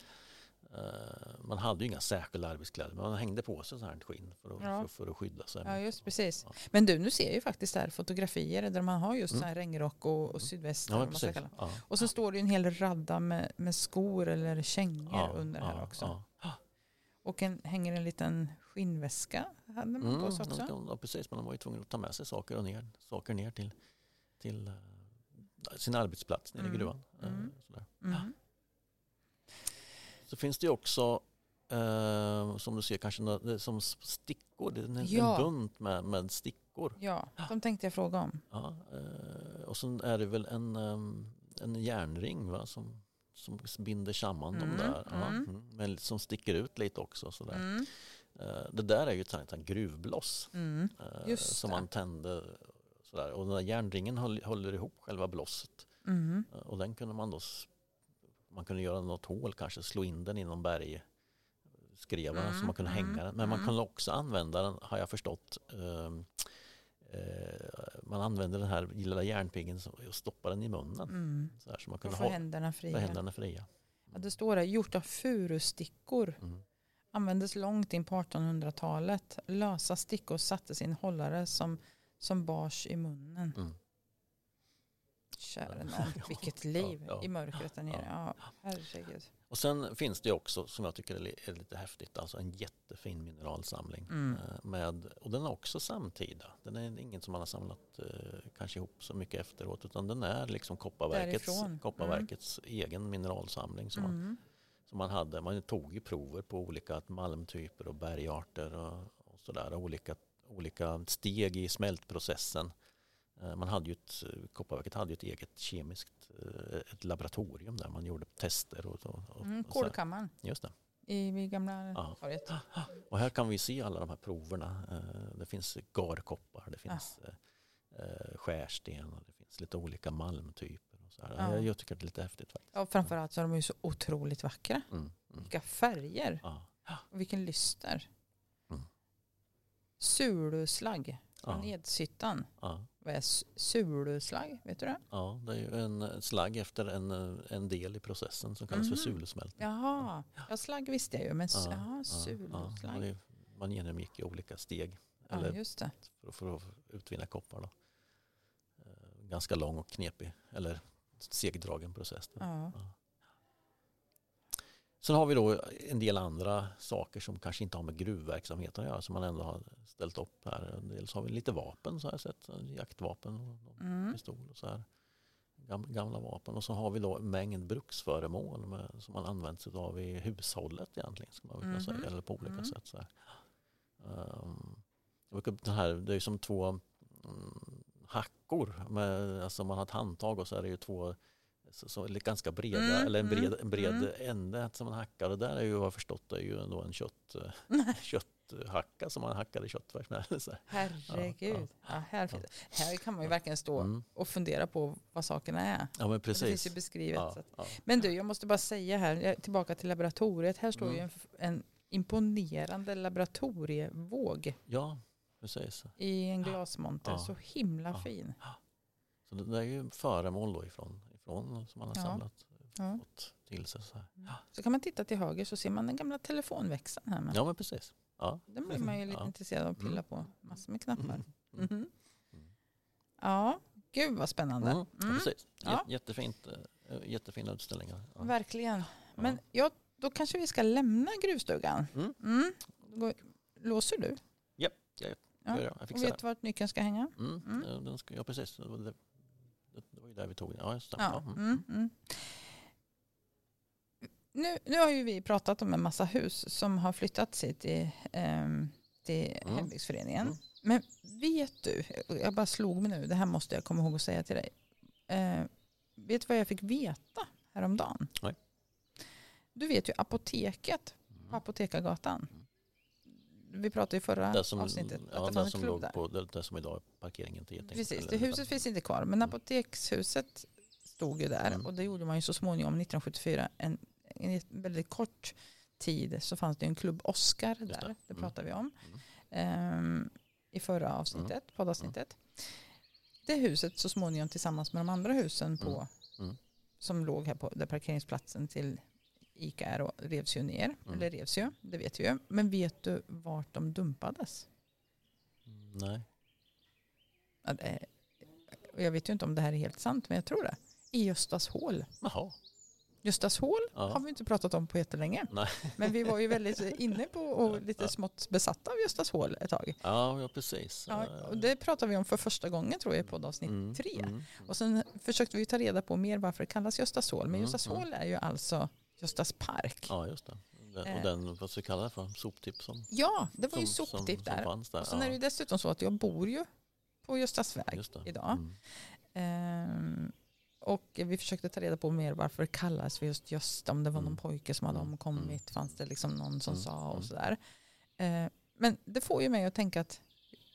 [SPEAKER 2] Eh, Man hade ju inga särskilda arbetskläder, men man hängde på sig sånt här skinn för att,
[SPEAKER 1] Ja.
[SPEAKER 2] för, för att skydda sig.
[SPEAKER 1] Ja, just precis.
[SPEAKER 2] Ja.
[SPEAKER 1] Men du, nu ser ju faktiskt där fotografier där man har just
[SPEAKER 2] Mm.
[SPEAKER 1] så här regnrock och, och sydväst.
[SPEAKER 2] Ja,
[SPEAKER 1] man.
[SPEAKER 2] Ja.
[SPEAKER 1] Och så står det ju en hel radda med, med skor eller kängor under här också. Och en, hänger en liten skinnväska. Hade man
[SPEAKER 2] Mm,
[SPEAKER 1] på sig också.
[SPEAKER 2] ja, precis, men de var ju tvungna att ta med sig saker, och ner, saker ner till, till eh, sin arbetsplats nere
[SPEAKER 1] Mm,
[SPEAKER 2] i gruvan. Eh,
[SPEAKER 1] mm.
[SPEAKER 2] Sådär.
[SPEAKER 1] Mm.
[SPEAKER 2] Så finns det ju också, eh, som du ser, kanske nå- det är som stickor. Det är en,
[SPEAKER 1] Ja.
[SPEAKER 2] en bunt med, med stickor.
[SPEAKER 1] Ja, de tänkte jag fråga om.
[SPEAKER 2] Ja, eh, och sen är det väl en, em, en järnring va, som, som binder samman
[SPEAKER 1] Mm,
[SPEAKER 2] de där. Ja,
[SPEAKER 1] mm.
[SPEAKER 2] mm, men som sticker ut lite också. Sådär.
[SPEAKER 1] Mm.
[SPEAKER 2] Eh, det där är ju ett
[SPEAKER 1] Mm.
[SPEAKER 2] eh, som
[SPEAKER 1] det.
[SPEAKER 2] man tände. Sådär. Och den där järnringen håller, håller ihop själva blosset.
[SPEAKER 1] Mm.
[SPEAKER 2] Och den kunde man då, man kunde göra något hål kanske, slå in den i någon berg, skrev den så man kunde
[SPEAKER 1] Mm,
[SPEAKER 2] hänga den. Men man
[SPEAKER 1] mm.
[SPEAKER 2] kunde också använda den, har jag förstått. ehm, eh, man använde den här lilla järnpiggen och stoppade den i munnen.
[SPEAKER 1] Mm.
[SPEAKER 2] Så, här, så man kunde
[SPEAKER 1] få händerna fria.
[SPEAKER 2] för händerna fria.
[SPEAKER 1] Ja, det står det, gjort av furustickor.
[SPEAKER 2] Mm.
[SPEAKER 1] Användes långt in på 1800-talet. Lösa stickor sattes i en hållare som, som bars i munnen.
[SPEAKER 2] Mm.
[SPEAKER 1] Kära nån, *laughs* vilket liv
[SPEAKER 2] Ja, ja.
[SPEAKER 1] i mörkret där nere. Ja, herregud.
[SPEAKER 2] Och sen finns det också, som jag tycker är li- är lite häftigt, alltså en jättefin mineralsamling.
[SPEAKER 1] Mm.
[SPEAKER 2] Eh, Med, och den är också samtida. Den är ingen som man har samlat eh, kanske ihop så mycket efteråt. Utan den är liksom Kopparverkets,
[SPEAKER 1] Därifrån.
[SPEAKER 2] Kopparverkets egen mineralsamling. Som, man,
[SPEAKER 1] Mm.
[SPEAKER 2] som man hade. Man tog ju prover på olika malmtyper och bergarter och, och sådär. Olika, olika steg i smältprocessen. Eh, Man hade ju ett, Kopparverket hade ju ett eget kemiskt eh, ett laboratorium där man gjorde tester. Och, och, och,
[SPEAKER 1] Mm. Kolkammaren
[SPEAKER 2] Just det.
[SPEAKER 1] i gamla
[SPEAKER 2] Ja. Och här kan vi se alla de här proverna. Eh, Det finns garkoppar, det finns eh, eh, skärsten och det finns lite olika malmtyper. Och så här.
[SPEAKER 1] Ja.
[SPEAKER 2] Jag- Jag tycker det är lite häftigt faktiskt.
[SPEAKER 1] Ja, framförallt så är de ju så otroligt vackra.
[SPEAKER 2] Mm, mm.
[SPEAKER 1] Vilka färger
[SPEAKER 2] Ja.
[SPEAKER 1] och vilken lyster.
[SPEAKER 2] Mm.
[SPEAKER 1] Suluslagg från
[SPEAKER 2] Ja.
[SPEAKER 1] Edshyttan.
[SPEAKER 2] Ja.
[SPEAKER 1] Vad är suluslagg? Vet du det?
[SPEAKER 2] ja, det är ju en slagg efter en, en del i processen som kallas
[SPEAKER 1] Mhm.
[SPEAKER 2] för sulsmältning.
[SPEAKER 1] Jaha, ja, slagg visste jag ju. Men
[SPEAKER 2] Ja,
[SPEAKER 1] jaha,
[SPEAKER 2] Ja,
[SPEAKER 1] suluslagg.
[SPEAKER 2] det- Man genomgick i olika steg
[SPEAKER 1] Ja,
[SPEAKER 2] eller
[SPEAKER 1] just det.
[SPEAKER 2] för, för att utvinna koppar. Då. Eh, Ganska lång och knepig eller segdragen process.
[SPEAKER 1] Ja.
[SPEAKER 2] Sen har vi då en del andra saker som kanske inte har med gruvverksamheten att göra som man ändå har ställt upp här. Dels har vi lite vapen så jag sett. Jaktvapen och
[SPEAKER 1] Mm.
[SPEAKER 2] pistol och så här. Gam- Gamla vapen. Och så har vi då en mängd bruksföremål med, som man använt sig av i hushållet egentligen. Ska man kunna säga. Eller på olika
[SPEAKER 1] Mm.
[SPEAKER 2] sätt. Så här. Um, den här, det är som två mm, hackor. Med, alltså man har ett handtag och så är det ju två så, så, ganska breda,
[SPEAKER 1] Mm,
[SPEAKER 2] eller en bred,
[SPEAKER 1] mm,
[SPEAKER 2] en bred
[SPEAKER 1] mm.
[SPEAKER 2] ände som man hackar. Och där är ju vad jag förstått det är ju ändå en kött, eh, *laughs* kötthacka som man hackar i köttfärs med. *laughs* Så här.
[SPEAKER 1] Herregud. Ja, här, här kan man ju verkligen stå
[SPEAKER 2] Mm.
[SPEAKER 1] och fundera på vad sakerna är.
[SPEAKER 2] Ja men
[SPEAKER 1] Och Det finns
[SPEAKER 2] precis.
[SPEAKER 1] ju beskrivet.
[SPEAKER 2] Ja, ja.
[SPEAKER 1] Men du, jag måste bara säga här, tillbaka till laboratoriet. Här står
[SPEAKER 2] Mm.
[SPEAKER 1] ju en, f- en imponerande laboratorievåg
[SPEAKER 2] ja, precis.
[SPEAKER 1] i en glasmonter.
[SPEAKER 2] Ja.
[SPEAKER 1] Så himla
[SPEAKER 2] Ja.
[SPEAKER 1] fin.
[SPEAKER 2] Så det är ju föremål då ifrån, ifrån som man har
[SPEAKER 1] Ja.
[SPEAKER 2] samlat
[SPEAKER 1] Ja.
[SPEAKER 2] till sig. Så, här.
[SPEAKER 1] Så kan man titta till höger så ser man den gamla telefonväxeln här. Med.
[SPEAKER 2] ja men precis. Ja.
[SPEAKER 1] Den blir man ju lite
[SPEAKER 2] Ja.
[SPEAKER 1] intresserad av att pilla
[SPEAKER 2] Mm.
[SPEAKER 1] på. Massor med knappar.
[SPEAKER 2] Mm. Mm. Mm.
[SPEAKER 1] Ja, gud vad spännande.
[SPEAKER 2] Mm. Ja,
[SPEAKER 1] Mm.
[SPEAKER 2] precis.
[SPEAKER 1] Ja.
[SPEAKER 2] Jä- Jättefint, eh, jättefina utställningar. Ja.
[SPEAKER 1] Verkligen. Men
[SPEAKER 2] Ja.
[SPEAKER 1] ja, då kanske vi ska lämna gruvstugan.
[SPEAKER 2] Mm.
[SPEAKER 1] Mm. Låser du?
[SPEAKER 2] Japp, jag,
[SPEAKER 1] Ja.
[SPEAKER 2] gör det. jag
[SPEAKER 1] Och
[SPEAKER 2] fixar det.
[SPEAKER 1] vet vart nyckeln ska hänga?
[SPEAKER 2] Mm.
[SPEAKER 1] Mm.
[SPEAKER 2] Den ska, ja precis, var, ju där vi tog den. Ja, just det.
[SPEAKER 1] Ja.
[SPEAKER 2] Ja.
[SPEAKER 1] Mm. Mm. Nu, nu har ju vi pratat om en massa hus som har flyttats hit till, ehm, till
[SPEAKER 2] Mm.
[SPEAKER 1] hembygdsföreningen.
[SPEAKER 2] Mm.
[SPEAKER 1] Men vet du, jag bara slog mig nu, det här måste jag komma ihåg att säga till dig. Eh, vet du vad jag fick veta häromdagen?
[SPEAKER 2] Nej.
[SPEAKER 1] Du vet ju apoteket på Apotekargatan. Vi pratade i förra
[SPEAKER 2] Det som,
[SPEAKER 1] avsnittet
[SPEAKER 2] ja,
[SPEAKER 1] att det
[SPEAKER 2] det
[SPEAKER 1] fanns en
[SPEAKER 2] som
[SPEAKER 1] klubb där.
[SPEAKER 2] på, det, det som idag är parkeringen till.
[SPEAKER 1] Precis, det huset finns inte kvar. Men apotekshuset stod ju där
[SPEAKER 2] Mm.
[SPEAKER 1] och det gjorde man ju så småningom 1974. En, en väldigt kort tid så fanns det en klubb Oscar
[SPEAKER 2] det.
[SPEAKER 1] där. Det
[SPEAKER 2] Mm.
[SPEAKER 1] pratade vi om ehm, i förra avsnittet,
[SPEAKER 2] Mm.
[SPEAKER 1] poddavsnittet. Det huset så småningom tillsammans med de andra husen på,
[SPEAKER 2] Mm. Mm.
[SPEAKER 1] som låg här på där parkeringsplatsen till Ica är och revs ju ner.
[SPEAKER 2] Mm.
[SPEAKER 1] Eller revs ju, det vet vi ju. Men vet du vart de dumpades?
[SPEAKER 2] Mm, Nej.
[SPEAKER 1] Jag vet ju inte om det här är helt sant, men jag tror det. I Göstas hål.
[SPEAKER 2] Jaha.
[SPEAKER 1] Göstas hål
[SPEAKER 2] Ja.
[SPEAKER 1] har vi inte pratat om på jättelänge.
[SPEAKER 2] Nej.
[SPEAKER 1] Men vi var ju väldigt *laughs* inne på och lite
[SPEAKER 2] Ja.
[SPEAKER 1] smått besatta av Göstas hål ett tag.
[SPEAKER 2] Ja, ja precis.
[SPEAKER 1] Ja, och det pratade vi om för första gången tror jag i poddavsnitt
[SPEAKER 2] Mm,
[SPEAKER 1] tre.
[SPEAKER 2] mm,
[SPEAKER 1] Och sen försökte vi ta reda på mer varför det kallas Göstas hål. Men
[SPEAKER 2] Mm,
[SPEAKER 1] Göstas
[SPEAKER 2] mm.
[SPEAKER 1] hål är ju alltså Göstas park. Ja,
[SPEAKER 2] Ja, just det. Den,
[SPEAKER 1] Eh.
[SPEAKER 2] och den, vad ska vi kalla det för? Soptipp som,
[SPEAKER 1] det var ju
[SPEAKER 2] som, som,
[SPEAKER 1] soptipp
[SPEAKER 2] som
[SPEAKER 1] där.
[SPEAKER 2] fanns där.
[SPEAKER 1] Och sen
[SPEAKER 2] ja,
[SPEAKER 1] är det ju dessutom så att jag bor ju på Göstas väg idag.
[SPEAKER 2] Mm.
[SPEAKER 1] Ehm, och vi försökte ta reda på mer varför det kallas för just Gösta. Om det var någon
[SPEAKER 2] Mm.
[SPEAKER 1] pojke som hade
[SPEAKER 2] Mm.
[SPEAKER 1] omkommit. Fanns det liksom någon som
[SPEAKER 2] Mm.
[SPEAKER 1] sa och
[SPEAKER 2] Mm.
[SPEAKER 1] sådär. Eh, men det får ju mig att tänka att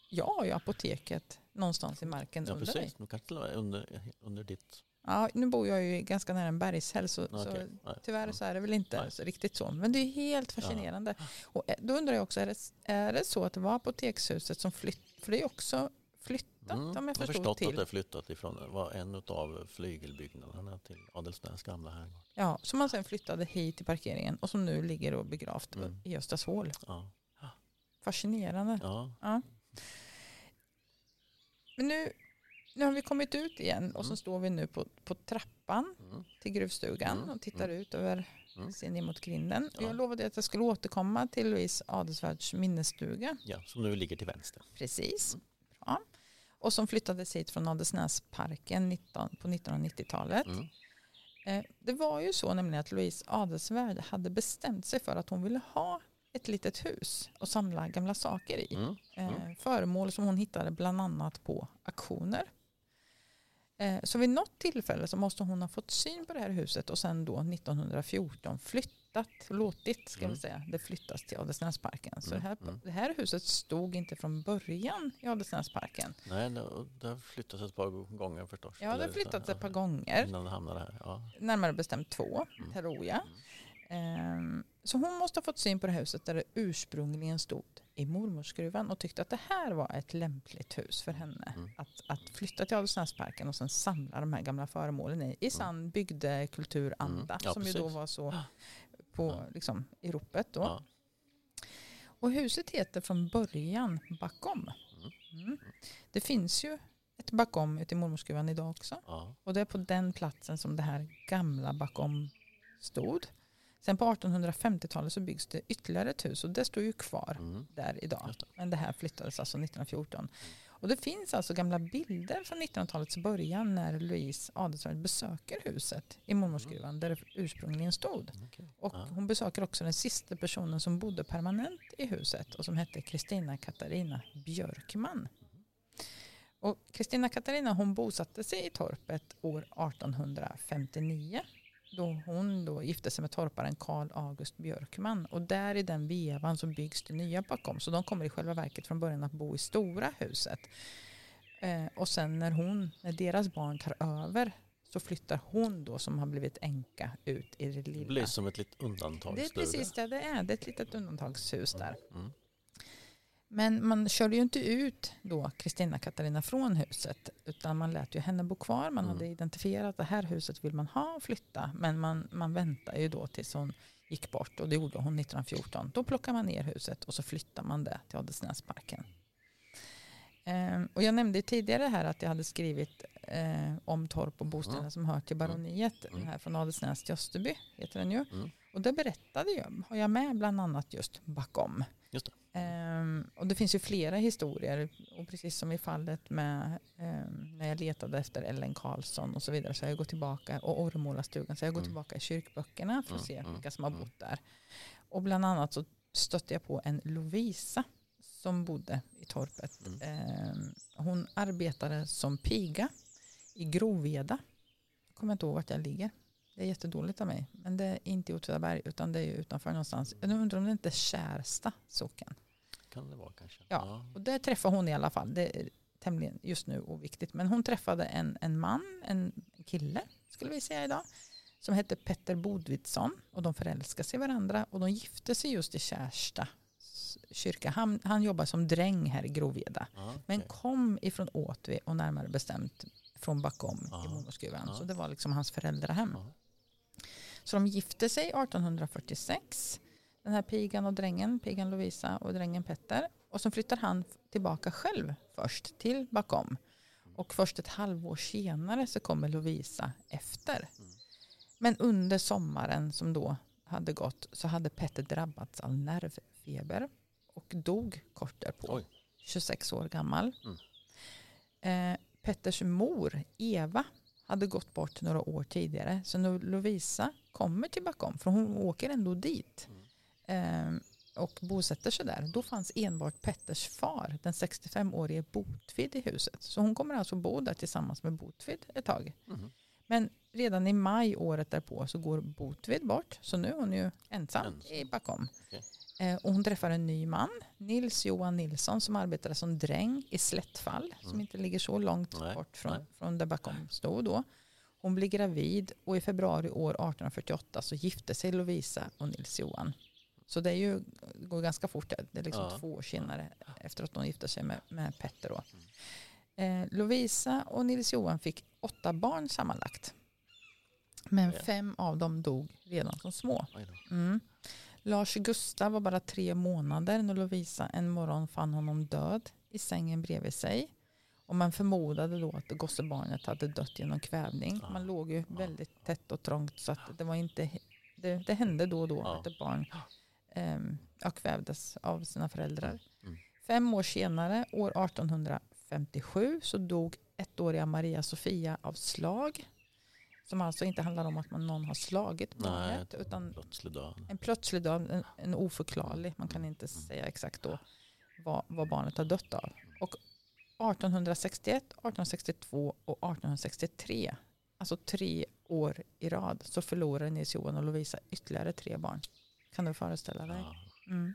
[SPEAKER 1] jag har ju apoteket någonstans i marken
[SPEAKER 2] Ja,
[SPEAKER 1] under
[SPEAKER 2] precis. Till och med under, under ditt
[SPEAKER 1] Ja, nu bor jag ju ganska nära en bergshäll så,
[SPEAKER 2] Okej,
[SPEAKER 1] så
[SPEAKER 2] nej.
[SPEAKER 1] tyvärr så är det väl inte
[SPEAKER 2] Nej.
[SPEAKER 1] riktigt så. Men det är helt fascinerande. Och eh, då undrar jag också, är det, är det så att det var apotekshuset som flyttade? För det är också flyttat
[SPEAKER 2] Mm,
[SPEAKER 1] om
[SPEAKER 2] jag
[SPEAKER 1] jag
[SPEAKER 2] har
[SPEAKER 1] förstod
[SPEAKER 2] förstått att
[SPEAKER 1] till.
[SPEAKER 2] det är flyttat ifrån, var en av flygelbyggnaderna till Adelsnäs gamla herrgård.
[SPEAKER 1] Ja, som man sen flyttade hit till parkeringen och som nu ligger och begravt
[SPEAKER 2] Mm.
[SPEAKER 1] i Östershål.
[SPEAKER 2] Ja.
[SPEAKER 1] Fascinerande.
[SPEAKER 2] Ja.
[SPEAKER 1] Ja. Men nu, nu har vi kommit ut igen och så
[SPEAKER 2] Mm.
[SPEAKER 1] står vi nu på, på trappan
[SPEAKER 2] Mm.
[SPEAKER 1] till gruvstugan
[SPEAKER 2] Mm,
[SPEAKER 1] och tittar ut över,
[SPEAKER 2] Mm.
[SPEAKER 1] ser ner mot grinden.
[SPEAKER 2] Ja.
[SPEAKER 1] jag lovade att jag skulle återkomma till Louise Adelsvärds minnesstuga.
[SPEAKER 2] ja, som nu ligger till vänster.
[SPEAKER 1] Precis. Bra. Och som flyttades hit från Adelsnäsparken 19, på 1990-talet.
[SPEAKER 2] Mm.
[SPEAKER 1] Eh, Det var ju så nämligen att Louise Adelsvärd hade bestämt sig för att hon ville ha ett litet hus och samla gamla saker i.
[SPEAKER 2] Mm.
[SPEAKER 1] Eh, Föremål som hon hittade bland annat på auktioner. Eh, Så vid något tillfälle så måste hon ha fått syn på det här huset och sen då 1914 flyttat, låtit ska
[SPEAKER 2] Mm.
[SPEAKER 1] vi säga, det flyttas till Adelsnäsparken. Så
[SPEAKER 2] Mm,
[SPEAKER 1] det här,
[SPEAKER 2] mm.
[SPEAKER 1] det här huset stod inte från början i Adelsnäsparken.
[SPEAKER 2] Nej, det, har flyttats ett par gånger förstås.
[SPEAKER 1] Ja, det har flyttats ett par gånger,
[SPEAKER 2] Innan det hamnade här. Ja.
[SPEAKER 1] närmare bestämt två,
[SPEAKER 2] Mm.
[SPEAKER 1] jag. Så hon måste ha fått syn på det huset där det ursprungligen stod i mormorsgruvan och tyckte att det här var ett lämpligt hus för henne.
[SPEAKER 2] Mm.
[SPEAKER 1] Att, att flytta till Adelsnäsparken och sen samla de här gamla föremålen i, i sann bygdekulturanda
[SPEAKER 2] Mm. Ja,
[SPEAKER 1] som ju då var så på
[SPEAKER 2] Ja.
[SPEAKER 1] liksom, i ropet. Då.
[SPEAKER 2] Ja.
[SPEAKER 1] Och huset heter från början Bakom.
[SPEAKER 2] Mm.
[SPEAKER 1] Mm. Det finns ju ett Bakom ute i mormorsgruvan idag också. Och det är på den platsen som det här gamla bakom stod. Sen på 1850-talet så byggs det ytterligare ett hus och det står ju kvar
[SPEAKER 2] Mm.
[SPEAKER 1] där idag. Men det här flyttades alltså 1914. Och det finns alltså gamla bilder från 1900-talets början när Louise Adelsvärd besöker huset i mormorsgruvan där det ursprungligen stod.
[SPEAKER 2] Okej.
[SPEAKER 1] Och
[SPEAKER 2] Ja.
[SPEAKER 1] hon besöker också den sista personen som bodde permanent i huset och som hette Kristina Katarina Björkman. Och Kristina Katarina hon bosatte sig i torpet år 1859 då hon då gifte sig med torparen Karl August Björkman och där i den vevan så byggs det nya bakom så de kommer i själva verket från början att bo i stora huset eh, och sen när hon när deras barn tar över så flyttar hon då som har blivit änka ut i det
[SPEAKER 2] Det
[SPEAKER 1] lilla
[SPEAKER 2] blir som ett litet undantag.
[SPEAKER 1] det är precis det det är. Det är ett litet undantagshus där.
[SPEAKER 2] Mm.
[SPEAKER 1] Men man körde ju inte ut då Kristina Katarina från huset utan man lät ju henne bo kvar. Man
[SPEAKER 2] Mm.
[SPEAKER 1] hade identifierat att det här huset vill man ha och flytta. Men man, man väntar ju då tills hon gick bort och det gjorde hon 1914. Då plockar man ner huset och så flyttar man det till Adelsnäsparken. Ehm, och jag nämnde tidigare här att jag hade skrivit eh, om torp och bostäder
[SPEAKER 2] Mm.
[SPEAKER 1] som hör till baroniet.
[SPEAKER 2] Mm.
[SPEAKER 1] Den här från Adelsnäs till Österby heter den ju.
[SPEAKER 2] Mm.
[SPEAKER 1] Och det berättade jag, har jag med bland annat just bakom.
[SPEAKER 2] Just det.
[SPEAKER 1] Ehm, och det finns ju flera historier och precis som i fallet med ehm, när jag letade efter Ellen Karlsson och så vidare så har jag gått tillbaka och Orremålarstugan så jag har gått
[SPEAKER 2] Mm.
[SPEAKER 1] tillbaka i kyrkböckerna för att
[SPEAKER 2] Mm,
[SPEAKER 1] se
[SPEAKER 2] mm,
[SPEAKER 1] vilka som har
[SPEAKER 2] mm.
[SPEAKER 1] bott där. Och bland annat så stötte jag på en Lovisa som bodde i torpet.
[SPEAKER 2] Mm.
[SPEAKER 1] Ehm, hon arbetade som piga i Groveda. Jag kommer inte ihåg vart jag ligger. Det är jättedåligt av mig. Men det är inte i Åtvidaberg utan det är utanför någonstans. Jag undrar om det inte är Kärsta socken.
[SPEAKER 2] Kan det vara kanske.
[SPEAKER 1] Ja. Och där träffade hon i alla fall. Det är tämligen just nu oviktigt. Men hon träffade en, en man, en kille skulle vi säga idag. Som hette Petter Bodvidsson. Och de förälskade sig varandra. Och de gifte sig just i Kärsta kyrka. Han, han jobbar som dräng här i Groveda.
[SPEAKER 2] Ja,
[SPEAKER 1] Men
[SPEAKER 2] okej.
[SPEAKER 1] kom ifrån Åtvi och närmare bestämt från bakom
[SPEAKER 2] Ja.
[SPEAKER 1] i mormorsgruvan.
[SPEAKER 2] Ja.
[SPEAKER 1] Så det var liksom hans föräldrahem.
[SPEAKER 2] Ja.
[SPEAKER 1] Så de gifte sig 1846. Den här pigan och drängen, pigan Lovisa och drängen Petter. Och så flyttar han tillbaka själv först till bakom. Och först ett halvår senare så kommer Lovisa efter.
[SPEAKER 2] Mm.
[SPEAKER 1] Men under sommaren som då hade gått så hade Petter drabbats av nervfeber och dog kort därpå.
[SPEAKER 2] Oj.
[SPEAKER 1] 26 år gammal.
[SPEAKER 2] Mm.
[SPEAKER 1] Eh, Petters mor, Eva, hade gått bort några år tidigare. Så när Lovisa kommer till bakom, för hon åker ändå dit eh, och bosätter sig där, då fanns enbart Petters far, den 65-årige Botvid i huset. Så hon kommer alltså bo där tillsammans med Botvid ett tag.
[SPEAKER 2] Mhm.
[SPEAKER 1] Men redan i maj året därpå så går Botvid bort, så nu är hon ju ensam,
[SPEAKER 2] Ensam.
[SPEAKER 1] i bakom.
[SPEAKER 2] Okej.
[SPEAKER 1] Eh, och hon träffar en ny man, Nils Johan Nilsson, som arbetade som dräng i Slättfall, som
[SPEAKER 2] Mm.
[SPEAKER 1] inte ligger så långt
[SPEAKER 2] Nej,
[SPEAKER 1] bort från,
[SPEAKER 2] nej.
[SPEAKER 1] från där bakom stod då. Hon blir gravid och i februari år 1848 så gifte sig Lovisa och Nils Johan. Så det, är ju, det går ganska fort. Det är liksom
[SPEAKER 2] Ja.
[SPEAKER 1] två år senare efter att hon gifte sig med, med Petter. Då. Eh, Lovisa och Nils Johan fick åtta barn sammanlagt. Men fem av dem dog redan som små. Mm. Lars Gustav var bara tre månader när Lovisa en morgon fann honom död i sängen bredvid sig. Och man förmodade då att gossebarnet hade dött genom kvävning. Man låg ju väldigt tätt och trångt så att det var inte det, det hände då och då att ett barn ja, kvävdes av sina föräldrar.
[SPEAKER 2] Mm.
[SPEAKER 1] Fem år senare, år 1857, så dog ettåriga Maria Sofia av slag. Som alltså inte handlar om att man någon har slagit
[SPEAKER 2] Nej,
[SPEAKER 1] barnet utan
[SPEAKER 2] Plötslig död.
[SPEAKER 1] en plötslig död, en, en oförklarlig. Man kan inte säga exakt då vad, vad barnet har dött av. Och 1861, 1862 och 1863, alltså tre år i rad, så förlorade Nils Johan och Lovisa ytterligare tre barn. Kan du föreställa dig? Mm.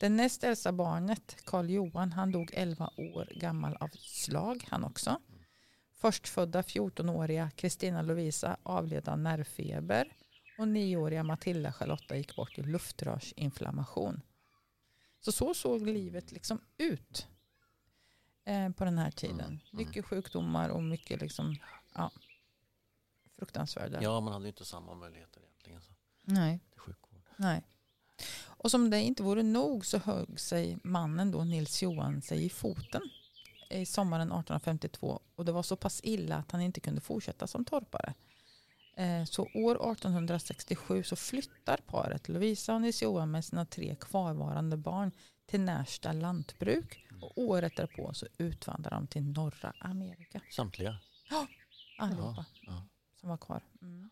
[SPEAKER 1] Det näst äldsta barnet, Karl Johan, han dog 11 år gammal av slag han också. Förstfödda 14-åriga Kristina Lovisa avled av nervfeber och 9-åriga Matilda Charlotta gick bort i luftrörsinflammation. Så så såg livet liksom ut eh, på den här tiden.
[SPEAKER 2] Mm, mm.
[SPEAKER 1] Mycket sjukdomar och mycket liksom, ja, fruktansvärda.
[SPEAKER 2] ja, man hade ju inte samma möjligheter egentligen så,
[SPEAKER 1] Nej.
[SPEAKER 2] till sjukvård.
[SPEAKER 1] Nej. Och som det inte vore nog så högg sig mannen då, Nils Johan, sig i foten i sommaren 1852. Och det var så pass illa att han inte kunde fortsätta som torpare. Eh, Så år 1867 så flyttar paret Lovisa och Nils Johan med sina tre kvarvarande barn till Närsta lantbruk. Och året därpå så utvandrar de till norra Amerika.
[SPEAKER 2] Samtliga.
[SPEAKER 1] Allihopa
[SPEAKER 2] Ja.
[SPEAKER 1] som var kvar. Mm.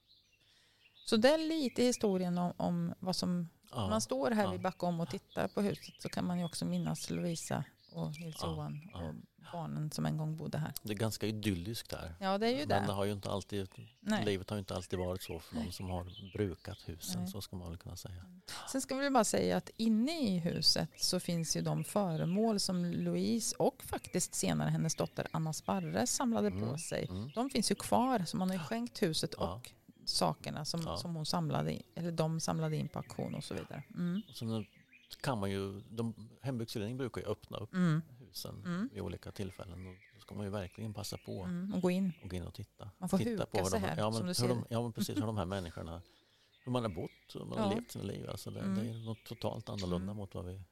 [SPEAKER 1] Så det är lite historien om, om vad som
[SPEAKER 2] Ja.
[SPEAKER 1] man står här
[SPEAKER 2] Ja.
[SPEAKER 1] vid Backom och tittar på huset så kan man ju också minnas Lovisa och Nils
[SPEAKER 2] Ja,
[SPEAKER 1] och barnen som en gång bodde här.
[SPEAKER 2] Det är ganska idylliskt där.
[SPEAKER 1] Ja, det är ju
[SPEAKER 2] Men
[SPEAKER 1] det.
[SPEAKER 2] det har ju inte alltid,
[SPEAKER 1] Nej.
[SPEAKER 2] livet har ju inte alltid varit så för de som har brukat husen,
[SPEAKER 1] Nej.
[SPEAKER 2] så ska man väl kunna säga.
[SPEAKER 1] Sen ska vi bara säga att inne i huset så finns ju de föremål som Louise och faktiskt senare hennes dotter Anna Sparre samlade på
[SPEAKER 2] Mm,
[SPEAKER 1] sig.
[SPEAKER 2] Mm.
[SPEAKER 1] De finns ju kvar så man har ju skänkt huset och sakerna som,
[SPEAKER 2] Ja.
[SPEAKER 1] som hon samlade in, eller de samlade in på auktion och så vidare. Mm.
[SPEAKER 2] Och sen kan man ju, de, hembygdsföreningen brukar ju öppna upp
[SPEAKER 1] Mm.
[SPEAKER 2] husen
[SPEAKER 1] Mm.
[SPEAKER 2] vid olika tillfällen och då ska man ju verkligen passa på
[SPEAKER 1] Mm. Och gå in.
[SPEAKER 2] och gå in och titta.
[SPEAKER 1] Man får
[SPEAKER 2] titta
[SPEAKER 1] huka
[SPEAKER 2] hur
[SPEAKER 1] sig
[SPEAKER 2] de,
[SPEAKER 1] här,
[SPEAKER 2] ja, men, hur de, ja men precis hur de här människorna, hur man har bott, hur man har
[SPEAKER 1] Ja.
[SPEAKER 2] levt sina liv. Alltså det,
[SPEAKER 1] Mm.
[SPEAKER 2] det är något totalt annorlunda
[SPEAKER 1] Mm.
[SPEAKER 2] mot vad vi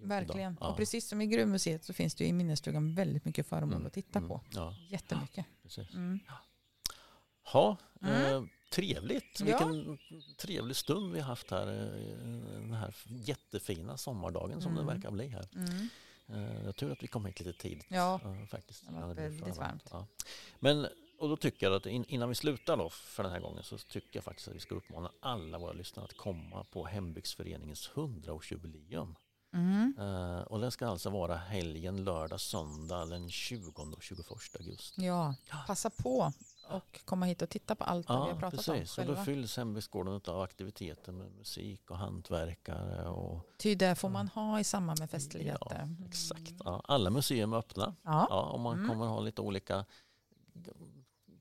[SPEAKER 1] Verkligen.
[SPEAKER 2] Ja.
[SPEAKER 1] Och precis som i Gruvmuseet så finns det i minnesstugan väldigt mycket föremål
[SPEAKER 2] Mm.
[SPEAKER 1] att titta
[SPEAKER 2] Mm.
[SPEAKER 1] på.
[SPEAKER 2] Ja,
[SPEAKER 1] Jättemycket.
[SPEAKER 2] precis.
[SPEAKER 1] Mm.
[SPEAKER 2] Ha,
[SPEAKER 1] Mm.
[SPEAKER 2] eh, trevligt.
[SPEAKER 1] Ja.
[SPEAKER 2] Vilken trevlig stund vi har haft här. eh, Den här jättefina sommardagen som
[SPEAKER 1] Mm.
[SPEAKER 2] det verkar bli här.
[SPEAKER 1] Mm.
[SPEAKER 2] Eh, Jag tror att vi kom hit lite tidigt.
[SPEAKER 1] Ja,
[SPEAKER 2] faktiskt.
[SPEAKER 1] det var väldigt varmt.
[SPEAKER 2] Ja. Men, och då tycker jag att in, innan vi slutar då för den här gången så tycker jag faktiskt att vi ska uppmana alla våra lyssnare att komma på Hembygdsföreningens 100-årsjubileum.
[SPEAKER 1] Mm.
[SPEAKER 2] Eh, och det ska alltså vara helgen lördag, söndag den 20 och 21 augusti.
[SPEAKER 1] Ja, passa på och komma hit och titta på allt det vi har
[SPEAKER 2] Ja,
[SPEAKER 1] pratat
[SPEAKER 2] precis.
[SPEAKER 1] om
[SPEAKER 2] Och då
[SPEAKER 1] själva.
[SPEAKER 2] fylls hembygdsgården av aktiviteter med musik och hantverkare. Och,
[SPEAKER 1] Ty det får man ha i samband med festligheter.
[SPEAKER 2] ja, exakt. Ja, alla museer är öppna.
[SPEAKER 1] Ja.
[SPEAKER 2] Ja, och man
[SPEAKER 1] Mm.
[SPEAKER 2] kommer ha lite olika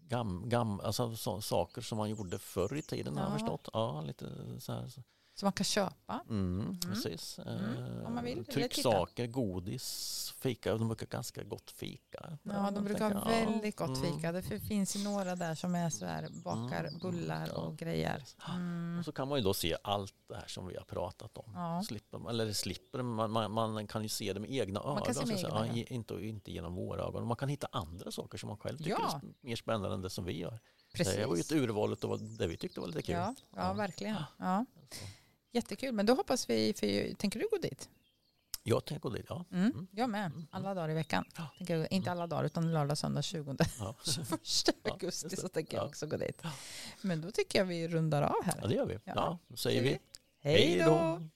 [SPEAKER 2] gam, gam, alltså, så, saker som man gjorde förr i tiden har jag
[SPEAKER 1] Ja.
[SPEAKER 2] förstått. Ja, lite så här. Så
[SPEAKER 1] man kan köpa.
[SPEAKER 2] Mm, precis.
[SPEAKER 1] Mm, om man vill.
[SPEAKER 2] Eh, Trycksaker, godis, fika. De brukar ganska gott fika.
[SPEAKER 1] Ja, de brukar ha väldigt gott
[SPEAKER 2] Mm.
[SPEAKER 1] fika. Det finns ju några där som är så här, bakar
[SPEAKER 2] Mm,
[SPEAKER 1] bullar
[SPEAKER 2] ja.
[SPEAKER 1] och grejer. Mm.
[SPEAKER 2] Och så kan man ju då se allt det här som vi har pratat om.
[SPEAKER 1] Ja.
[SPEAKER 2] Slipper, eller slipper, man, man, man kan ju se det med egna ögon.
[SPEAKER 1] kan se med
[SPEAKER 2] säga.
[SPEAKER 1] egna
[SPEAKER 2] ja,
[SPEAKER 1] ögon.
[SPEAKER 2] ge- inte, inte genom våra ögon. Man kan hitta andra saker som man själv tycker
[SPEAKER 1] Ja.
[SPEAKER 2] är mer spännande än det som vi gör.
[SPEAKER 1] Precis.
[SPEAKER 2] Det var ju ett urval av det vi tyckte var lite kul.
[SPEAKER 1] Ja, ja,
[SPEAKER 2] Ja.
[SPEAKER 1] verkligen. Ja. Jättekul. Men då hoppas vi, för, tänker du gå dit?
[SPEAKER 2] Jag tänker dit, ja.
[SPEAKER 1] Mm.
[SPEAKER 2] Mm.
[SPEAKER 1] Jag med. Alla dagar i veckan.
[SPEAKER 2] Ja.
[SPEAKER 1] Tänker inte alla dagar utan lördag, söndag 20
[SPEAKER 2] ja. *laughs*
[SPEAKER 1] 21
[SPEAKER 2] Ja,
[SPEAKER 1] augusti
[SPEAKER 2] det.
[SPEAKER 1] så tänker jag
[SPEAKER 2] Ja.
[SPEAKER 1] också gå dit.
[SPEAKER 2] Ja.
[SPEAKER 1] Men då tycker jag vi rundar av här.
[SPEAKER 2] ja, det gör vi.
[SPEAKER 1] Ja.
[SPEAKER 2] Ja, då säger vi
[SPEAKER 1] Hej då!